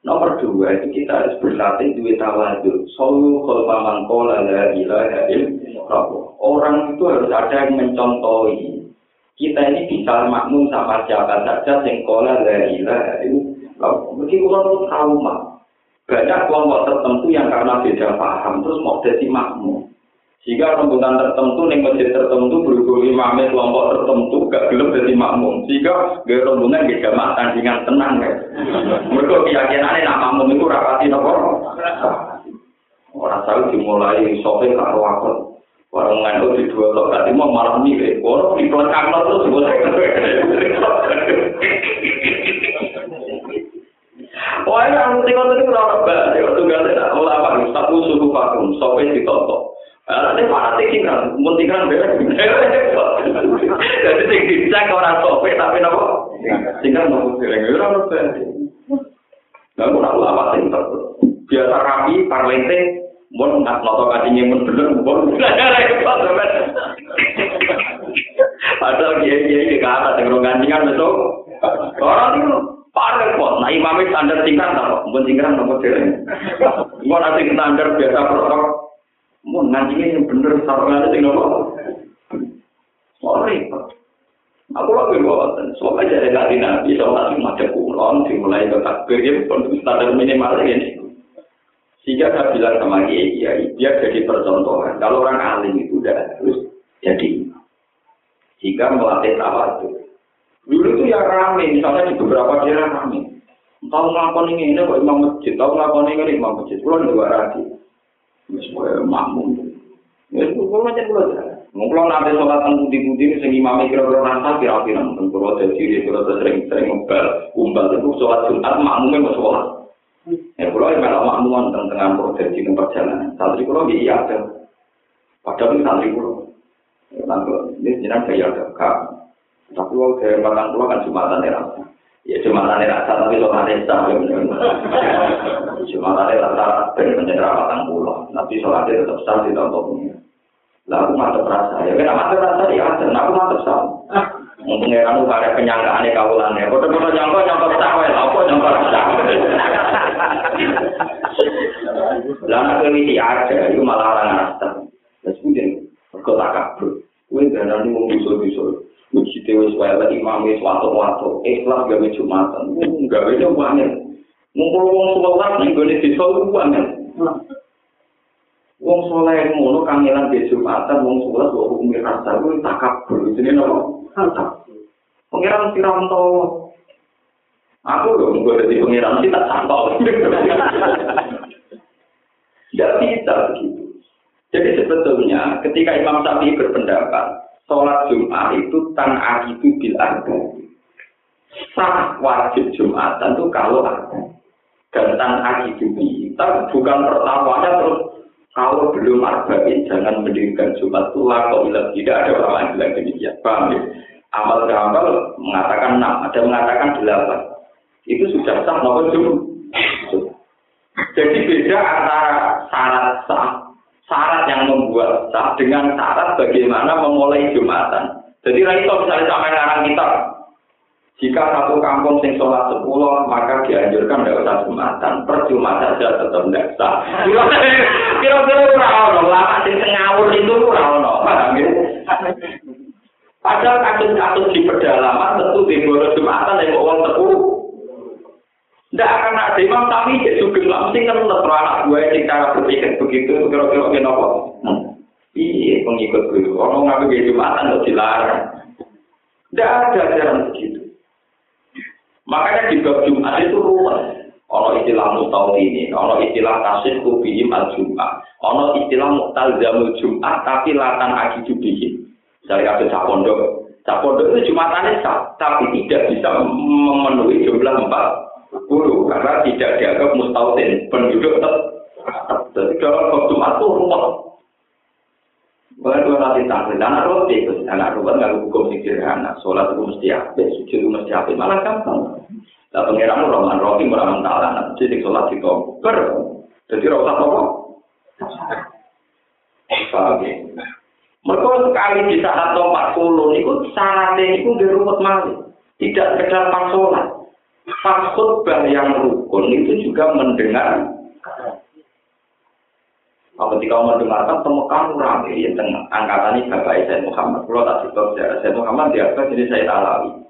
Nomor dua itu kita harus berlatih duit tawadhu. Solu kholfa mangkola la ilaha Orang itu harus ada yang mencontohi. Kita ini bisa makmum sama siapa saja yang kola la ilaha Mungkin orang tahu mak. Banyak kelompok tertentu yang karena beda paham terus mau jadi makmum. Jika rembutan tertentu ning masjid tertentu berhubung imamnya kelompok tertentu gak belum jadi makmum. Jika gak rombongan gak jamaah tandingan tenang ya. Mereka keyakinannya nak makmum itu rapati nopo. Orang tahu dimulai sopir karo akun. Orang nganu di dua tok tadi mau malah milih. Orang di belakang terus boleh. Wah, yang tengok tadi berapa banyak? Tunggalnya ulama, satu suhu vakum, sopir ditotok. Nanti para tinggal, mau tinggal beres. Jadi sing dicek orang sope tapi nopo tinggal nopo sering ora ono beres. Lah ora ulama sing biasa rapi parlente mun nak noto kacinge mun bener mun. Padahal dia dia di kata dengan gantingan betul. Orang itu parah kok. Nah imamnya standar tingkat apa? Mun tingkat nopo sering. Mun nanti standar biasa protokol Mau nanti yang bener sarungan itu nopo. Sorry, Aku lagi buatan, soalnya dari tadi nabi, soalnya macam kulon, dimulai ke takbir, ya pun standar minimal ini. Sehingga saya bilang sama Kiai, dia jadi percontohan. Kalau orang alim itu udah harus jadi. Jika melatih tawadu. Dulu itu ya rame, misalnya di beberapa daerah rame. Tahu ngakon ini, ini kok imam masjid, tahu ngakon ini imam masjid, kulon dua wis koyo makmum. Nek kulo ngaten kulo jare, mung kulo nate salat nang pundi-pundi sing imam kira-kira nata kira-kira nang kulo dadi ciri kulo sering-sering ngumpul, kumpul nek kulo salat Jumat makmume mau salat. Nek kulo iki malah makmum nang tengah prosesi nang perjalanan. Santri kulo iki ya ada. Padahal santri kulo nang kulo iki jenenge ya ada. Tapi wong saya makan kulo kan Jumatan ya rasane. Ya jumatan ya rasa tapi sholat desa. Jumatan ya rasa benar-benar batang pulau. Tapi sholatnya tetap sah di tahun Lah aku mantep rasa, ya kan mantep rasa ya ada, nah aku mantep sah. Mungkin ya kamu pada penyangkaan ya kaulannya, kode-kode nyangka nyangka sah, ya nyangka sah. Lah nak ini ada, itu malah orang rasa. Terus kemudian, kau tak kabur. Kue jangan mau bisul-bisul. Wae lagi imam wis wato-wato, ikhlas gawe jumatan. Gawe jumatan. Ngumpul wong sholat ning gone desa ku banget. Wong soleh ngono kangelan di Jumatan, wong sholat kok hukum rasa itu tak kabur. Jadi nopo? Pengiran Tiranto. Aku loh, gue jadi pengiran sih tak santol. Tidak bisa begitu. Jadi sebetulnya ketika Imam Syafi'i berpendapat, sholat Jumat itu tan itu bil arba. Sah wajib Jumatan itu kalau ada. Dan tan itu kita bukan pertamanya terus kalau belum arba'in jangan mendirikan Jumat tua bilang tidak ada orang yang bilang demikian. Paham ya? Amal amal mengatakan enam, ada mengatakan delapan. Itu sudah sah maupun Jumat. Jadi beda antara syarat sah, syarat yang membuat sah dengan syarat bagaimana memulai Jumatan. Jadi itu misalnya sampai ngarang kita, jika satu kampung sing sholat sepuluh, maka dianjurkan tidak usah jumatan. Percuma saja tetap tidak sah. Kira-kira ora lama sing ngawur itu ora paham ya? Padahal kasus-kasus di pedalaman tentu di bawah jumatan yang uang sepuluh. Tidak akan ada Imam tapi sugeng lah mesti kan terus anak gue yang cara berpikir begitu kira-kira kenapa? Iya pengikut gue. Orang ngambil gaya jumatan kok dilarang. Tidak ada ajaran begitu. Makanya di bab Jumat itu ruwet. Ono istilah ini, ono istilah tasih kubihim al Jumat, ono istilah muktalzamul Jumat tapi latan agi jubihim. Misalnya ada capondok, capondok itu Jumatannya sah, tapi tidak bisa memenuhi jumlah empat puluh karena tidak dianggap mustautin penduduk tetap. Jadi dalam Jumat itu ruwet. Bukan dua nanti tampil, anak roti, anak roti nggak hukum sederhana, sholat itu mesti apa, sujud itu mesti apa, malah gampang. Lah pangeran Rahman Rahim ora mentala nek jadi salat di koper. Jadi ora usah apa. Mereka sekali di saat tempat puluh itu syaratnya itu di rumput malih. Tidak sekedar pas sholat. Pas khutbah yang rukun itu juga mendengar. Kalau ketika mendengarkan temukan rame ya tengah angkatan ini Bapak Muhammad. Kalau tak cerita sejarah Said Muhammad dia jadi saya alawi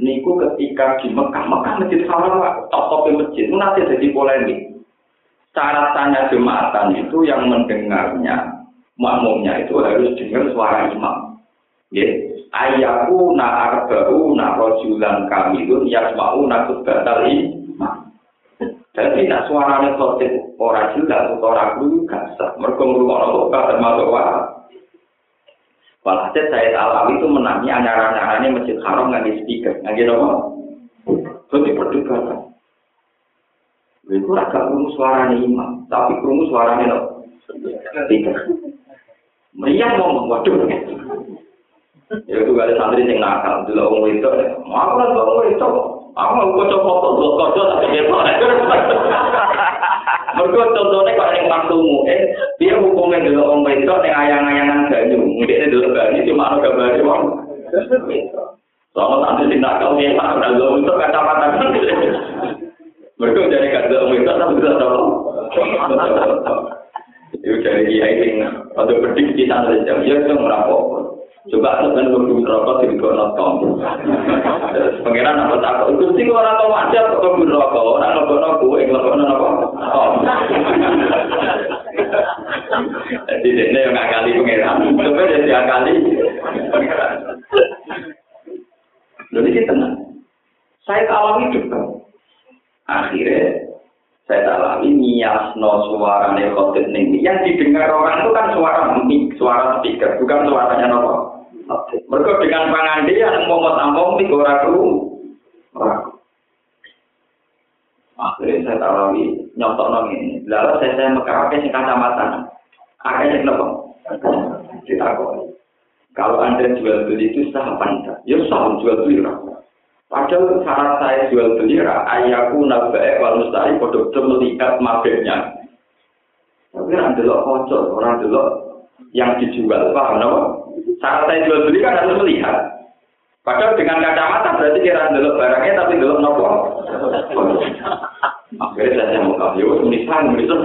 niku ketika di Mekah, Mekah masjid haram top top masjid nanti jadi polemik. Syarat tanya jumatan itu yang mendengarnya, makmumnya itu harus dengar suara imam. Ya, ayaku na arba'u na rojulan kamilun yasma'u na kubatal imam. Jadi nak suaranya khotib orang jelas, orang dulu gak sah. Ngurung orang termasuk wah. Walhasil saya Alawi itu menangi anyaran-anyarannya Masjid Haram nggak speaker, nggak gitu apa? Jadi perdebatan. Itu agak kurung suaranya imam, tapi kurung suaranya no. Speaker. Meriah ngomong, waduh. ya itu kali santri sing nakal. Itu wong umur itu aku lah tuh umur aku mau kocok kocok buat kocok tapi dia tuh ada berdua contohnya kalau yang mantumu eh dia hukumnya dulu umur itu yang ayang ayangan banyu. Mungkin dulu banyu cuma ada gambar di uang sama santri sing nakal dia mah udah gak untuk kacamata. Berdua jadi kacamata umur itu tapi tidak tahu itu jadi kiai sing atau berdiri di sana dia itu merapok. Coba sampean kudu rokok di nonton. Pangeran apa tak itu sing ora tau wajar kok kudu rokok, ora ngono kowe ngono apa. Jadi dene yang ngakali pangeran, coba jadi akali. Lalu ini tenang. Saya alami juga. Akhirnya saya alami nias no suara nekotit nih. Yang didengar orang itu kan suara mic, suara speaker, bukan suaranya nopo. Mereka dengan pangandi yang mau tampung di ora kru. Akhirnya saya tahu nyontok nong ini. Lalu saya saya mekar sing kacamata. Akhirnya kenapa? Ditakoni. Kalau anda jual beli itu sah apa? Ya sah jual beli. Padahal syarat saya jual beli ayahku nabae wal mustari produk melihat mabeknya. Tapi orang delok kocok, orang delok yang dijual, paham apa? Saat saya jual beli kan harus melihat. Padahal dengan kacamata berarti kira dulu barangnya tapi dulu nopo. Akhirnya saya mau kasih, oh menisan, menisan.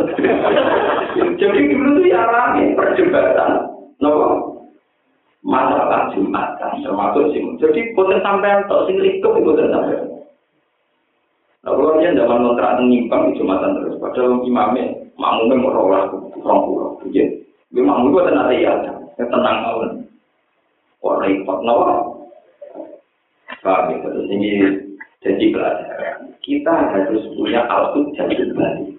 Jadi dulu itu ya rame perdebatan, nopo. Masalah jumatan termasuk sih. Jadi boten sampai atau sing itu boten sampai. Nah, kalau dia zaman kontrak menyimpang di jumatan terus, padahal imamnya makmumnya mau rawat kurang kurang, ya. Dia makmum itu tenang ya, tenang tahun. Kok repot nawa? Ya, terus ini jadi pelajaran. Kita harus punya alfud jadi kembali.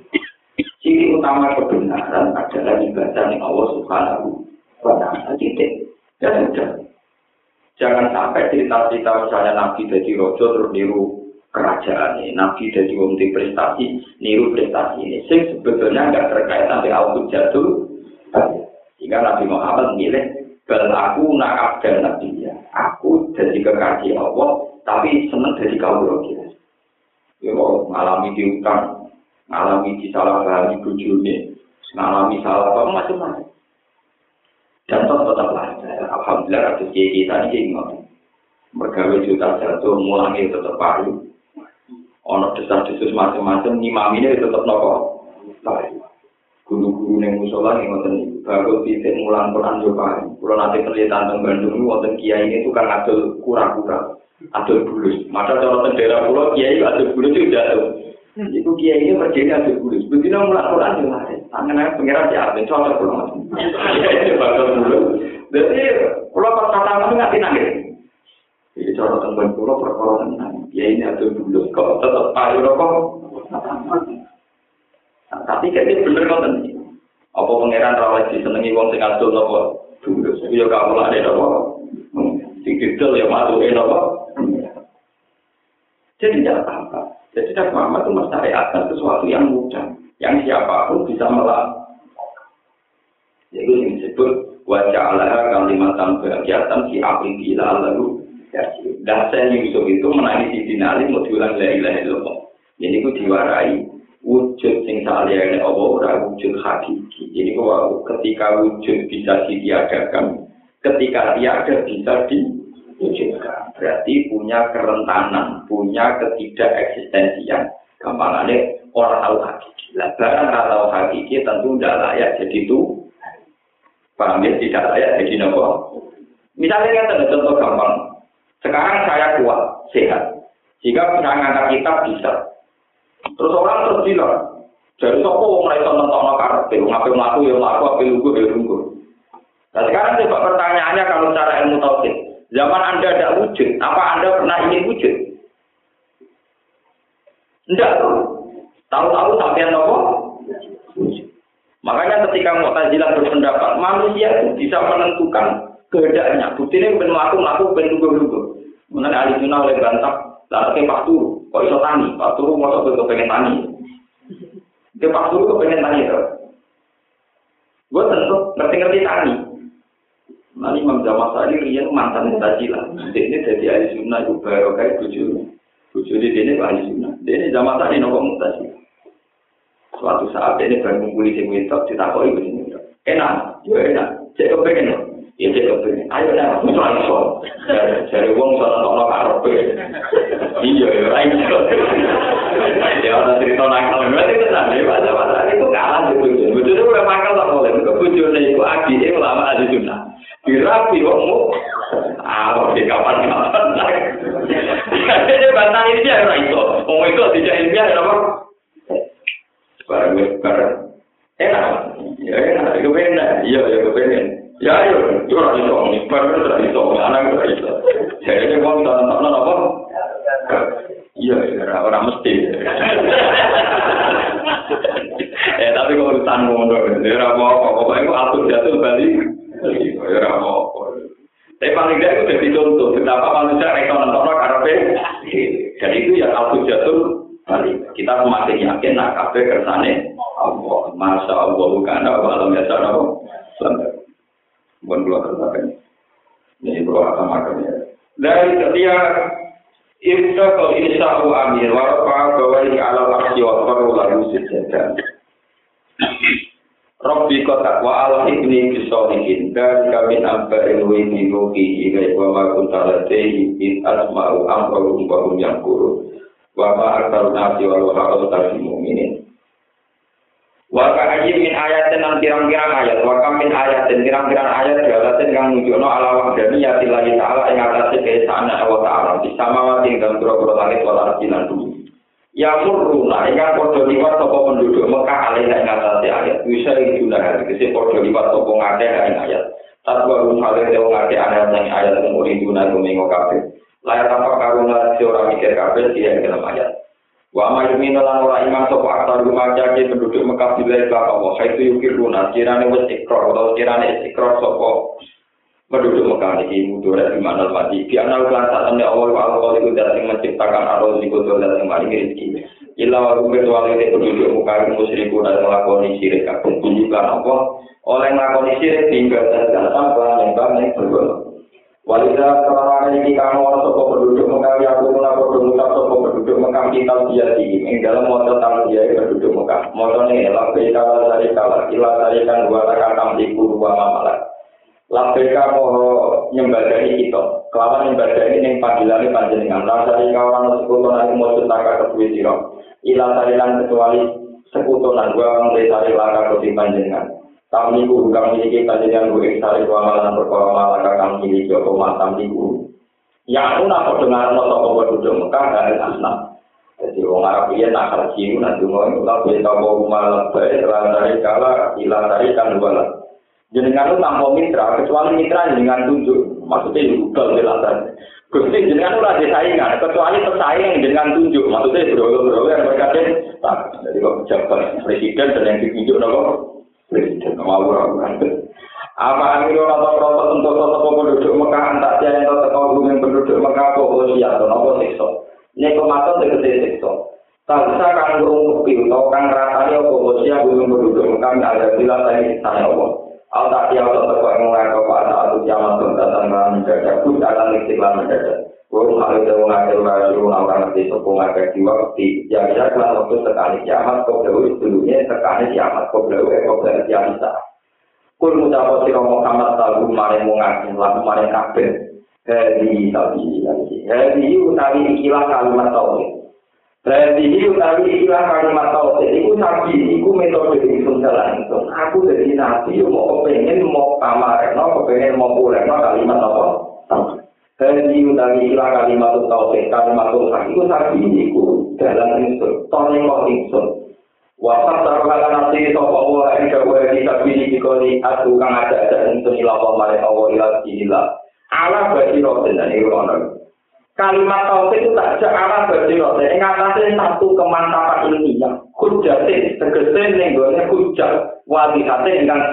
Ciri utama kebenaran adalah ibadah yang Allah Subhanahu wa taala. Titik. Ya sudah. Jangan sampai cerita-cerita misalnya Nabi jadi rojo terus niru kerajaan ini. Nabi jadi wong prestasi, niru prestasi ini. Sing sebetulnya nggak terkait sampai alfud jatuh. Sehingga Nabi Muhammad milih Bal aku nak abdan nabi ya. Aku jadi kekasih Allah, tapi seneng jadi kau dia. Ya ngalami diutang, ngalami disalahpahami bujurnya, ngalami salah apa macam-macam. Dan tetap Alhamdulillah kasus kiai kita ini ingat. Mergawe juta jatuh, mulangnya tetap paru. Ono desas-desus macam-macam, ngimaminya tetap nopo. Paru. Guru-guru yang musola yang ngoten itu baru titik mulan Quran juga kalau nanti penelitian tentang Bandung ini wonten kiai ini tukang ngadol kura-kura adol bulus. Maka cara daerah pulau kiai adol bulus itu jatuh. Iku kiai ini berdiri adol bulus. Begitu mulai Quran juga. Tangan pengiran si Arvin, soalnya pulau. Kiai adol bulus. Jadi pulau pas kata nggak nangis. Jadi cara tentang pulau perkara tentang kiai ini adol bulus. Kok tetap payu rokok? Tapi kayaknya bener kok Apa pengiran rawat disenengi wong sing adol nopo? Bulus. Iya kamu lah ada nopo. Sing didel ya masuk nopo. Jadi tidak apa-apa. Jadi tidak apa-apa itu mensyariatkan sesuatu yang mudah. Yang siapa pun bisa melakukan. Jadi yang disebut wajah Allah kalimatan kegiatan si api gila lalu dan saya Yusuf itu menangis di dinali mau diulang la ilaha illallah. Jadi itu diwarai wujud sing saliyane Allah ora wujud hakiki. Jadi ketika wujud bisa ditiadakan, ketika tiada bisa di diwujudkan. Berarti punya kerentanan, punya ketidakeksistensian. Gampangannya orang tahu hakiki. Lah barang tahu hakiki tentu tidak layak jadi itu. Paham ya? Tidak layak jadi nopo. Misalnya kita contoh gampang. Sekarang saya kuat, sehat. Jika bisa ngangkat kitab bisa. Terus orang terus bilang, jadi sopo wong mulai tonton tonton karpe, ngapain melaku ya melaku, apa lugu ya lugu. Nah sekarang coba pertanyaannya kalau cara ilmu tauhid, Zaman Anda tidak wujud, apa Anda pernah ingin wujud? Tidak. Tahu-tahu sampai apa? Makanya ketika Mu'tazilah berpendapat, manusia itu bisa menentukan kehendaknya. Bukti ini ben melaku melaku ben lugu lugu. Mengenai ahli sunnah oleh bantah, lalu Pak Turu, kok iso tani? Pak Turu mau coba pengen tani. Ke Pak Turu pengen tani itu. Gue tentu ngerti-ngerti tani. Nanti Imam Jamal Sa'adi rian mantan mutajilah. Ini jadi ahli sunnah itu baru kayak buju. Buju di sini ahli sunnah. Ini Jamal Sa'adi nopo mutajilah. Suatu saat ini baru mengumpuli sing wetok ditakoi ke sini. Enak, ya enak. Cek kepengen loh. Ya cek kepengen. Ayo nah, aku iso. Jare wong sono tokno karepe. Iya, ya iso. Ya ora cerita nakal. Berarti tenan ya bahasa-bahasa itu kalah gitu. Bojone udah makal lah boleh. Bojone iku adike ulama ahli sunnah. dirapi ah di kapan kapan jadi bantah ini orang itu. Wong itu tidak ilmiah apa? Barang barang. Enak. Ya enak. Itu enak iya ya kepengen. Ya ayo itu orang itu ini. Barang itu itu anak itu itu. Jadi ini wong tak tak apa iya orang mesti eh tapi kalau urusan ngono ya apa pokoknya itu atur jatuh balik Ya apa. Tapi paling tidak itu jadi contoh betapa manusia rekon nonton karpe. Dan itu ya aku jatuh balik. Kita semakin yakin nak kafe kersane Allah. Masya Allah bukan apa alam ya sana apa. Bukan keluar tersakai. Ini keluar sama ya. Dari setiap Ibn Qal Isha'u Amir wa Rabbah Gawai Ala Laksi wa Farul Lalu Sijaga Rabbi Qatak wa Ala Ibni Bisholikin dan kami nampak ilu ini muki hingga ibu makun talatehi min asma'u amra'u umpahum yang kurun wa ma'akal nasi wa luha'u tafimu minin wa ka aji min ayatin dan pirang-pirang ayat wa min ayatin pirang-pirang ayat jalatin yang nunjukno ala wahdani ya tilahi ta'ala yang atasnya keesaan Allah ta'ala di sama wati dan kura-kura langit wal arti dan bumi Ya murruna, ingkang podo liwat sapa penduduk Mekah alih ing ngatasi ayat. Bisa nah, kese podo liwat sapa ngakeh ing ayat. Tatwa rum hale te wong ngakeh ana ing ayat umur itu nah gumengo kabeh. Layar tanpa karuna si ora mikir kabeh dia ing dalam ayat. Wa ma yumin lan ora iman sapa aktar rumaja penduduk Mekah bilai ka Allah. Itu yukir luna, kirane wis ikrar utawa kirane ikrar sapa penduduk Mekah ini mudore di mana mati. Di anak kelas saat Allah wa Allah itu datang menciptakan arus di kota datang mari rezeki. Ila wa rumit wali ini penduduk Mekah musyriku dan melakoni syirik akan tunjukkan apa? Oleh melakoni syirik tinggal dan datang pelan yang bergolong Walida seorang ini kamu orang sopo penduduk yang aku pernah berduka sopo penduduk Mekah kita dia tinggi yang dalam motor tamu dia penduduk Mekah motor ini lampai kalah dari kalah ilah tarikan dua rakam di dua mamalah Labeka mau nyembadani kita, kelawan nyembadani yang panggilan panjenengan. Rasanya kawan sekutuan aku mau cetaka kedua siro. Ilah tarilan kecuali sekutuan gua orang dari langkah kedua panjenengan. Kami ku bukan miliki panjenengan gue sari dua malam perkara malam kami miliki apa matam niku. Yang itu nak dengar no toko penduduk Mekah dari asnaf. Jadi orang Arab dia nak haji nanti mau itu tapi toko rumah lebay dari kala ilah dari kan dua Jenengan itu tanpa mitra, kecuali mitra dengan tunjuk. Maksudnya juga jelasan. Gusti jenengan itu lagi kecuali pesaing dengan tunjuk. Maksudnya bro-bro yang mereka tak. Jadi kok pejabat presiden dan yang ditunjuk nopo presiden awal apa anggir orang tak berotot untuk tetap penduduk Mekah entah dia yang tetap penghuni penduduk Mekah kok lo siap dan apa sikso ini kematan dari kecil sikso tak bisa kang ngurung apa atau kan gunung penduduk Mekah tidak ada bilang saya tanya apa al tak siap tetap penghuni kepada satu jaman pun datang dalam mendadak pun datang istiqlal mendadak Kurung hal itu mengaku lalu orang ngerti sepung agak di waktu. Ya bisa kalau waktu sekali kiamat kau dahulu dulunya sekali kiamat kau dahulu kau dahulu kiamat. Kul mutawa sira Muhammad tahu mare mengaku lalu mare kabeh. Hadi sabi Hadi utawi ikilah kalimat tauhid. Berarti utawi ikilah kalimat tauhid iku sabi iku metode ingsun jalan ingsun. Aku dari nabi mau kepengen mau kamarno kepengen mau puleno kalimat apa? Hari utami ila kalimat tauhid kalimat tauhid itu sapi niku dalam insun tone kok insun. Wasat darwala nanti sapa wa ida wa di sapi niki koni aku kang ada ada insun ila apa mare awu ila ila ala bagi roten dan ila ono kalimat tauhid itu tak jak ala bagi roten ing atase satu kemantapan ini yang tegese ning gone kujat wa di ate ingkang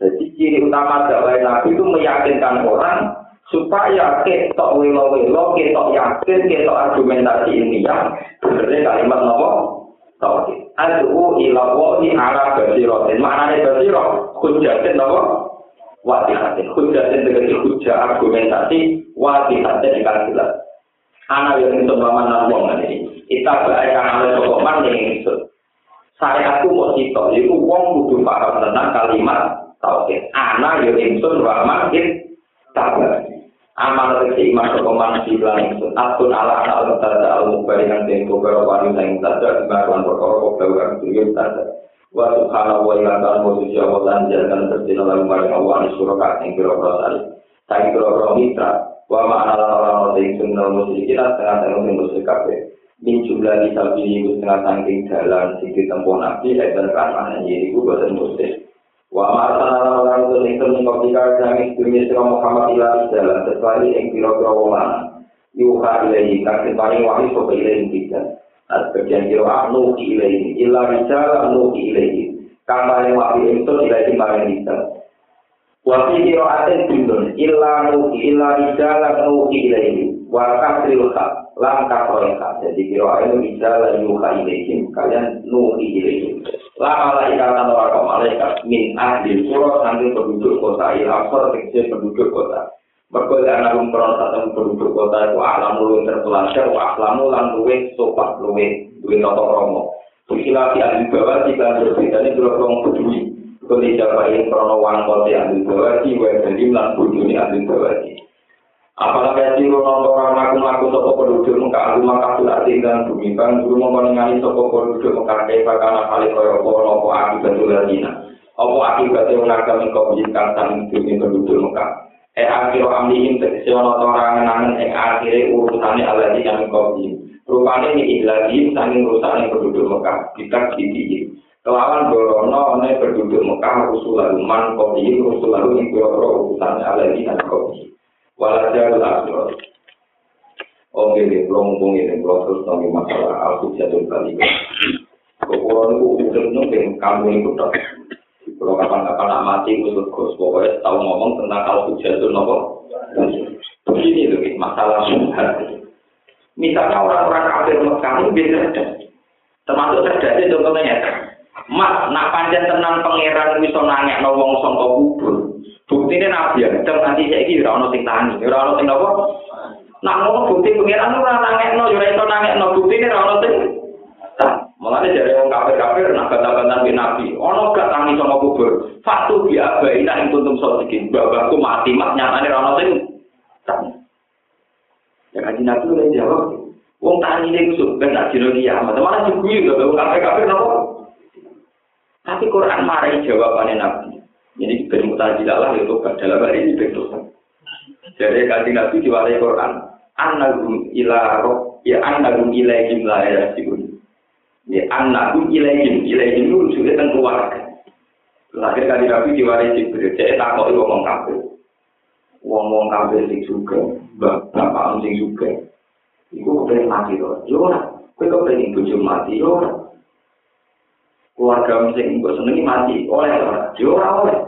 jadi ciri utama dakwah nabi itu meyakinkan orang supaya ketok welo welo ketok yakin ketok argumentasi ilmiah benernya kalimat nopo tauhid adu ila wahi arah berdirote maknanya berdirote hujatin nopo wadihatin. Hujatin tegesi hujah argumentasi wadihatin ikan jelas. Anak yang itu mama nambong ini. Kita baikkan oleh sokoman yang itu. Saya aku mau cito, itu wong kudu paham tentang kalimat tauhid. Anak yang itu rahman it tabar. Amal tegesi iman sokoman di belakang itu. Atun ala anak al-tada al-mubarikan tempo berapa wanita yang tada. Dibaruan perkara kok belakang itu tada. wa subhanahu wa ta'ala wa suci wa lan jalan bersina lalu maring Allah ni suraka ing kira prasari tak kira pro mitra wa ma'ana la la la ing sunnah musyrikin setengah setengah sing musyrik kabeh min jumlah sabi iku setengah saking dalan sing ditempuh nabi dan kan ini iku boten musyrik Wa ma'atana orang itu yang kami ngobrikan jamin dunia sirah Muhammad ilah di jalan sesuai yang kira-kira wongan. Yuha ilaihi, kaksin paling wahi sopa ilaihi kita. Nah, sebagian kira anu ki ilaihi, ilah di jalan anu ki ilaihi. Kang paling wahi itu ilaihi di paling kita. Wasi kira aten bintun, ilah anu ilah di jalan ki ilaihi. Wa kaksin ilaihi. langkah perintah. Jadi kira ini bisa layuha ilaihim. Kalian nuri ilaihim. Lama laika tanwa kau malaikat min ahli kura nanti penduduk kota ilafor kecil penduduk kota. Berkuali karena pun satu penduduk kota itu alamu yang terpelajar, wa alamu lang luwe sopak luwe, luwe toko romo. Bikilah di ahli bawah, jika ada berita ini berlokong peduli. Kondisi apa yang pernah wangkot di ahli bawah, jika ada di melang peduli ahli bawah, jika Apalah kaji rono orang aku aku toko penduduk muka aku maka tidak tinggal bumi kan guru mengenali toko penduduk muka kaya bakal kali koyo koyo nopo aku betul dina. Apa akibat yang naga mengkau bintang tanding bumi penduduk muka. Eh akhir amli intek siono orang nangan eh akhir urusannya ala di kami kau bintang. Rupanya ini ilagi tanding urusannya penduduk muka kita kiti. Kelawan Borono oleh penduduk Mekah, Rasulullah Luman, Kopi, Rasulullah Luman, Kopi, Rasulullah Luman, Kopi, Rasulullah Luman, Kopi, walajar akhir Oke, ini mumpung ini, terus nanti masalah al-hujjatul balik. Kekurangan itu udah nunggu, kamu itu Kalau kapan-kapan nak mati, itu terus pokoknya tahu ngomong tentang hujan itu nopo. Begini loh, masalah syubhat. Misalnya orang-orang kafir Mekah itu biasa. Termasuk itu contohnya ya. Mas, nak panjang tenang pangeran bisa nanya no wong sangka kubur. Bukti ini nabi ya, nanti saya kira orang sing tani, orang sing nopo. Nak ngomong bukti pangeran itu nanya no, jurah itu nanya no bukti ini orang sing Mulane dari wong kafir-kafir nak bantah-bantah bin Nabi, ono gak tangi sama kubur. Fatu bi abai nak ing kuntum. Babahku mati mak nyatane ra ono sing Ya kan Nabi udah jawab. Wong tani ini kusuk ben tak dino kiamat. Malah diguyu lho wong kafir-kafir nopo? Tapi Quran marai jawabannya Nabi. Jadi ben mutajilah lah itu dalam hari ini bentuk. Jadi kanjeng Nabi diwarai Quran, annahum ila roh, ya annahum ilaihim la yasiun. Ya annahum ilaihim, ilaihim itu sudah tentang keluarga. Lahir kanjeng Nabi diwarai Jibril, jadi takut ngomong kafir. Wong-wong kafir sing juga, bapak sing juga. Iku kepengen mati loh, yo ora. Kowe kepengen bojo mati ora. Keluarga sing mbok senengi mati, oleh ora? Yo ora oleh.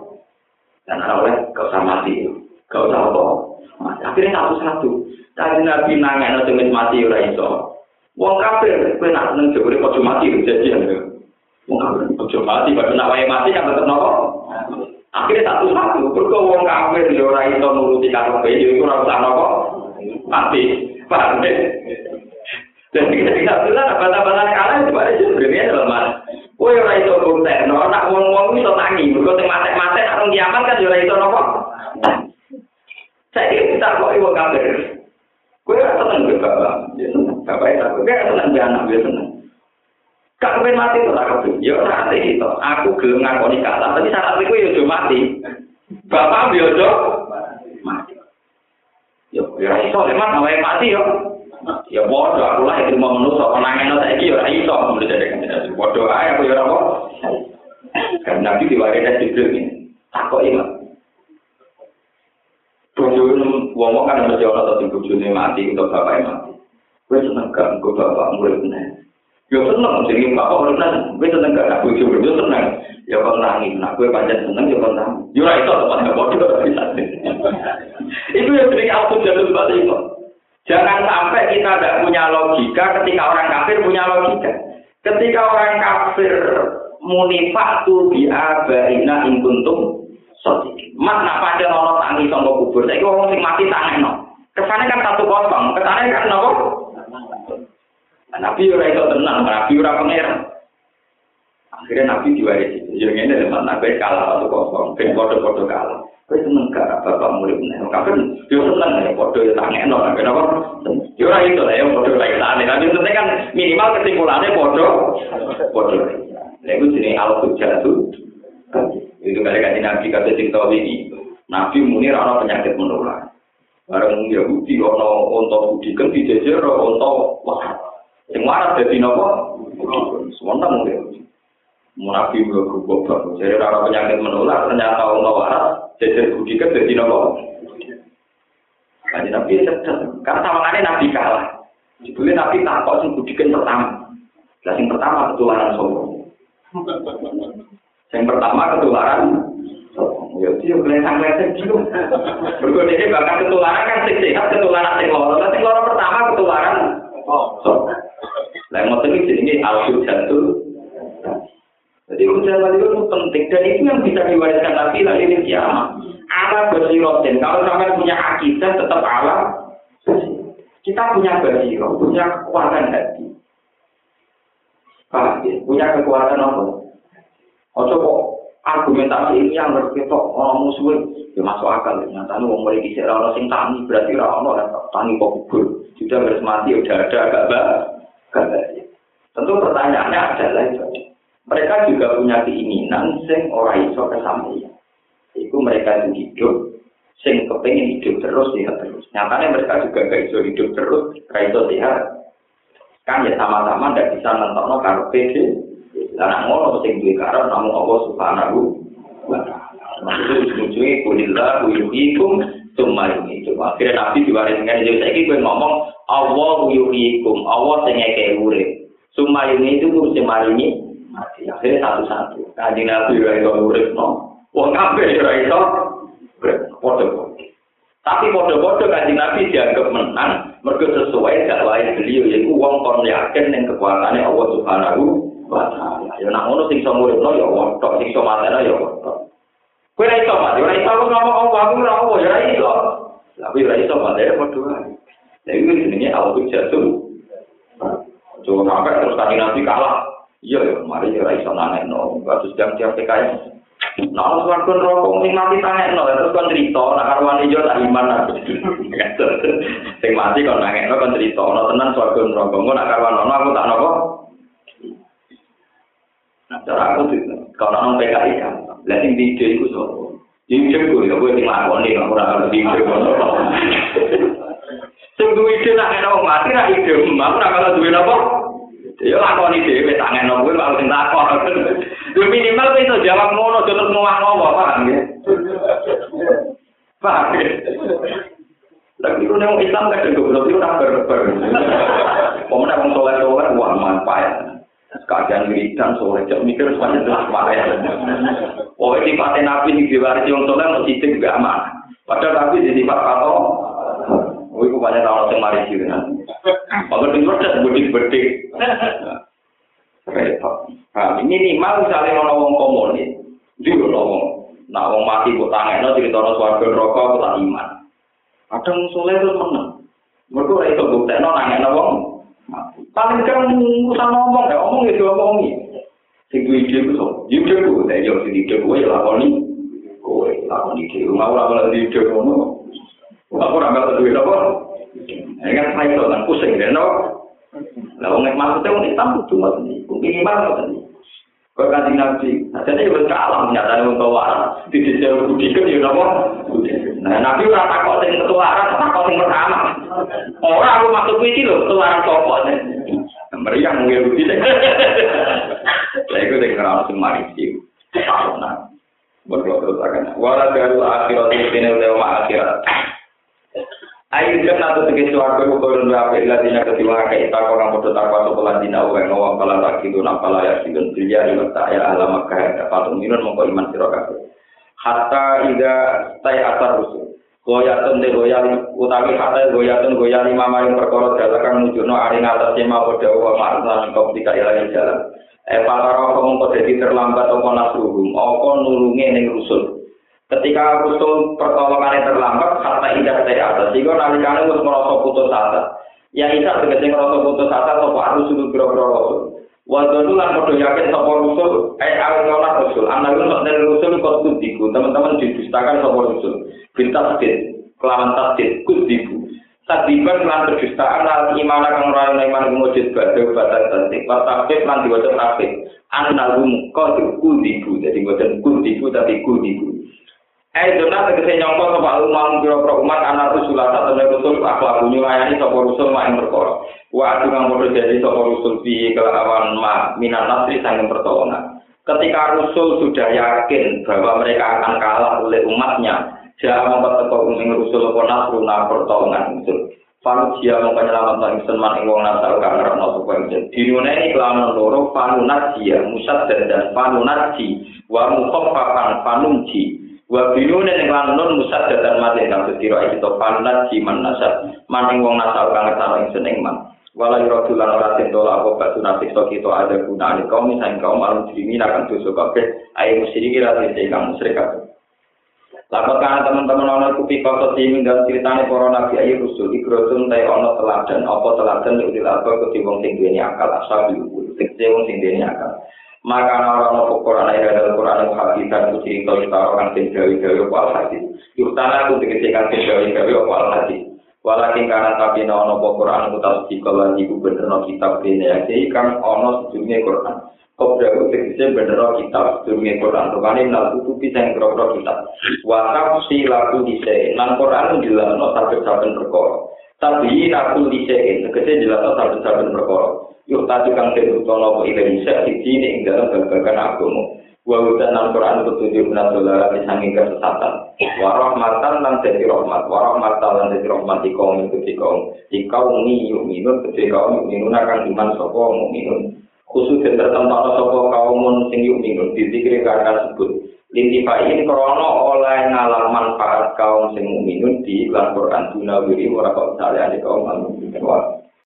Dan oleh gak usah mati. Gak usah apa. Akhirnya satu-satu. Tadi Nabi nangek no mati ora iso. Wong kafir, kowe nak seneng jebule ojo mati kejadian. Wong kafir ojo mati, padahal nak wae mati kan tetep nopo. Akhirnya satu-satu, berko wong kafir yo ora iso nuruti karepe, yo iku ora usah nopo. Mati. Paham ya? Dan ketika bilang bata-bata kalah itu pada sebenarnya dalam mana? Kowe ora iso ngerteno, nek wong-wong iso tangi, mergo sing matek-matek areng kiamat kan yo ora iso napa. Saiki kita kok iwo kabeh. Kowe ora tenang kok, Pak. Bapak ya, kowe ora tenang ya anak, ya tenang. Kak kowe mati to tak kabeh. Yo tak ati to. Aku gelem ngakoni kata, tapi syaratku kowe yo aja mati. Bapak yo aja mati. Yo, ya iso lemah, awake mati yo. Ya bodoh aku lah itu mau menusuk penangan saiki yo ora iso mesti jadi kan. Bodoh ae aku ora kok. Kan nabi diwariskan Jibril ini. Takok iman. Bodoh wong kan mesti ora tau bojone mati bapak mati. Kowe seneng gak engko bapak murid meneh. Yo seneng jadi bapak murid meneh. Kowe seneng gak aku yo seneng. Ya kon nangis, nak kowe pancen seneng yo kon nangis. Yo ora iso tepat bodoh bisa. itu yang sering aku jatuh balik itu. Jangan sampai kita tidak punya logika ketika orang kafir punya logika. Ketika orang kafir munifak tu bi abaina in kuntum sotik. Mas nak pancen ono tangi sangka kubur. Saiki wong sing mati tangekno. Kesane kan satu kosong, kesane kan nopo? Nabi ora iso tenang, Nabi ora pangeran. Akhirnya Nabi diwarisi. Yang ini teman Nabi kalah satu kosong, ben podo-podo kalah. Kowe seneng gak bapak murid nek kabeh yo seneng ya padha yo tangekno nang kenapa? Yo ora itu lah yo padha lagi tane. Tapi kan minimal kesimpulannya padha padha. Lha iku jenenge al-hujjatu. Itu kali kan Nabi kata tahu ini. Nabi muni ora penyakit menular. Bareng Yahudi ono onto budi kan dijejer onto wah. Sing waras dadi napa? Semonten mungkin. Nabi berubah, jadi orang penyakit menular ternyata onto waras jajar budi kan jadi nopo. Kaji Nabi sedang, karena sama Nabi kalah. Judulnya Nabi takut sing budikan pertama. Nah, yang pertama ketularan sombong. Yang pertama ketularan Ya dia kelihatan-kelihatan gitu. Berikut ini bahkan ketularan kan sing sehat, ketularan sing loro. Sing loro pertama ketularan. Oh, Lah mau ini jenenge al jatuh. Jadi ujian itu penting dan itu yang bisa diwariskan Nabi lagi di kiamat. Ala basirotin. Kalau sampai punya akidah tetap ala. Kita punya basiro, punya kekuatan hati. Paham ya? Punya kekuatan apa? Ojo kok argumentasi ini yang berketok orang musuh ya masuk akal ya nyatanya mau mulai kisah orang sing tani berarti orang orang tani kok kubur sudah harus mati udah ada agak bah tentu pertanyaannya adalah itu mereka juga punya keinginan sing ora iso kesampaian itu mereka itu hidup sing kepengen hidup terus sehat terus. Nyatanya mereka juga gak iso hidup terus gak iso sehat. Kan ya sama-sama ndak bisa nentokno karo PD. Lan ngono sing duwe karo namu Allah subhanahu wa ta'ala. Maksud ujung-ujungnya kulillah yuhikum summa yuhikum akhirnya nabi diwariskan jadi saya gue ngomong Allah yuhikum Allah sing ngekei urip. Summa yuhikum sing maringi akhirnya satu-satu kaji nabi ora iso urip no Wong kabeh ora iso padha Tapi padha-padha kanjeng Nabi dianggap menang mergo sesuai dakwah beliau yaiku wong kon yakin ning kekuatane Allah Subhanahu wa taala. Ya nak ngono sing iso muridno ya wong tok sing iso mateno ya wong tok. Kowe ora iso mati, ora iso ngomong apa aku ora apa ya iso. Tapi ora iso mati ya padha wae. Lha iki jenenge Allah jatuh. Coba sampai terus kanjeng Nabi kalah. Iya ya, mari ya iso nanekno. Kasus jam-jam PKS. Nah, kalau suarga rokok sing mati tangan no, terus kan cerita, nak karuan hijau tak iman aku. Sing mati kon nangek no kan cerita, no tenan suarga rokok, nggak nak karuan no, aku tak nopo. Nah, cara aku tuh, kalau nong PKI kan, lihat di ide itu so, Ide gue, ya gue nggak pernah harus ide gue. Sing duwe ide nak enak mati ra ide, aku ora kalau duwe apa? Ya lakoni dhewe tak ngeno kuwi kalau sing takon. Lu minimal iso jawab ngono, aja terus ngomong ngomong paham ya? Paham? Lagi itu nang Islam kan juga belum itu nak berber. Pemenang wong soleh soleh wah manfaat. Kajian wiridan soleh jauh mikir semuanya jelas manfaat. Oh ini paten nabi di diwaris wong soleh mau sidik juga aman. Padahal nabi di sifat kato. Oh itu banyak orang yang mari sih kan. Kalau di proses bedik-bedik. Repot. Nah, ini minimal misalnya ono wong komunis, juga wong. Nah, wong mati kok tangekno cerita swarga neraka kok iman. Kadang soleh terus menang. Mereka ora iso buktekno nangekno wong mati. Paling kan usah ngomong ya, ngomong ya diomongi. Sing duwe ide ku so, ide ku tak yo sing ide ku ya lakoni. Kowe lakoni ide, mau ora malah ide ngono. Aku ora malah duwe apa? Ya kan saya itu kan pusing ya, no? Lah wong maksudnya wong Islam kudu ngoten niku. Minimal ngoten niku. Kok kanjeng Nabi, ajane wis kalah nyatane wong tua. Tidak jauh budi kan ya napa? Nah, Nabi ora takok sing sing pertama. Ora aku maksud kuwi iki lho, ketuaran sapa? Meriang ngene budi. Lah iku sing ora sing mari. Nah, berdoa akan wala daru akhirat ini akhirat. Ayo kan atau tiga suara kau kau berapa ilah dina ketiwa kayak tak orang foto tak pasok pelan dina uang ngawang kala tak kitu napala ya sidun dia di mata ya alam makkah dapat minun mongko iman sirokabe. Hatta ida tay asar rusul. Goyatun de goyal utawi hatta goyatun lima maring perkara dalakan nujuno aring atas jema boda wa ma'rna kau tidak ilang jalan. Eh para roh mongko dadi terlambat apa nasruhum, apa nulunge ning rusul. Ketika rusul pertolongannya terlambat, kata indah dari atas. Jika nalikane harus merasa putus asa. Ya isa tegese merasa putus asa sapa rusul biro-biro rasul. Wadonu lan padha yakin sapa rusul, eh awalnya rusul. Analun dari rusul kok kudiku. Teman-teman didustakan sapa rusul. Bintasdid, kelawan tasdid, kudiku. Sadiban lan kedustaan lan iman kang ora ana iman kumujud badhe batas tasdik. Tasdik lan diwaca tasdik. Analum kok kudiku. Jadi boten kudiku tapi kudiku. Eh dona tegese nyongko sapa umam pira-pira umat anak rusul satu nek rusul akhlak nyulayani sapa rusul mak ing perkara. Wa adu kang padha jadi sapa rusul bi kelawan ma minan nasri sanging pertolongan. Ketika Rasul sudah yakin bahwa mereka akan kalah oleh umatnya, dia mempertekuk ing Rasul apa nasruna pertolongan Rasul. Panu dia mau penyelamat ingsun man ing wong nasal kang sapa ingsun. Dinune iki kelawan loro panunat dia musad dan panunat wa mukhaffafan panumji. Wa binune ning lan nun musad dan mati kang sedira iki to panat jiman nasab. Maning wong nasal kang ngertano ing seneng man. Wala yura tulan ora tendo la apa batu nasi to kita ada guna ni kaum misalnya kaum malu dimi akan dosa kabeh. Ayo musyrik ira dite kang musyrik Lapat kana teman-teman ana kupi kota sini dan ceritane para nabi ayu rusul ikrosun tay ana teladan. Apa teladan? Nek dilapa ke wong sing duweni akal asal diukur sing wong sing akal maka orang orang Quran ayat dalam Quran yang hadis dan kita orang sing gawe gawe wal hadis. Aku dikecekan sing gawe gawe wal hadis. Walakin karena tapi nono Quran aku tahu si kalau ibu bener no kitab ini ya jadi kan ono sejumlah Quran. Kau berarti tegese bener no kitab sejumlah Quran. Rupanya nal tutupi yang kro kitab. Wakaf si laku dise. Nang Quran jelas no saben-saben perkara. Tapi aku dise. Tegese jelas no saben-saben perkara. Yuk tadi kang utono apa Indonesia di sini ing dalam babagan agama wa utan al Quran petunjuk benar dolar di sanging kesesatan. Wa rahmatan lan dadi rahmat. Wa rahmatan lan dadi rahmat di kaum itu di kaum di kaum ni yuk minun di kaum yuk minun akan iman sapa mukminun khusus yang tertentu sapa kaum sing yuk minun di zikir karena sebut. Lintifa ini krono oleh ngalar manfaat kaum sing mukminun di Al Quran dunawiri ora kok saleh kaum mukmin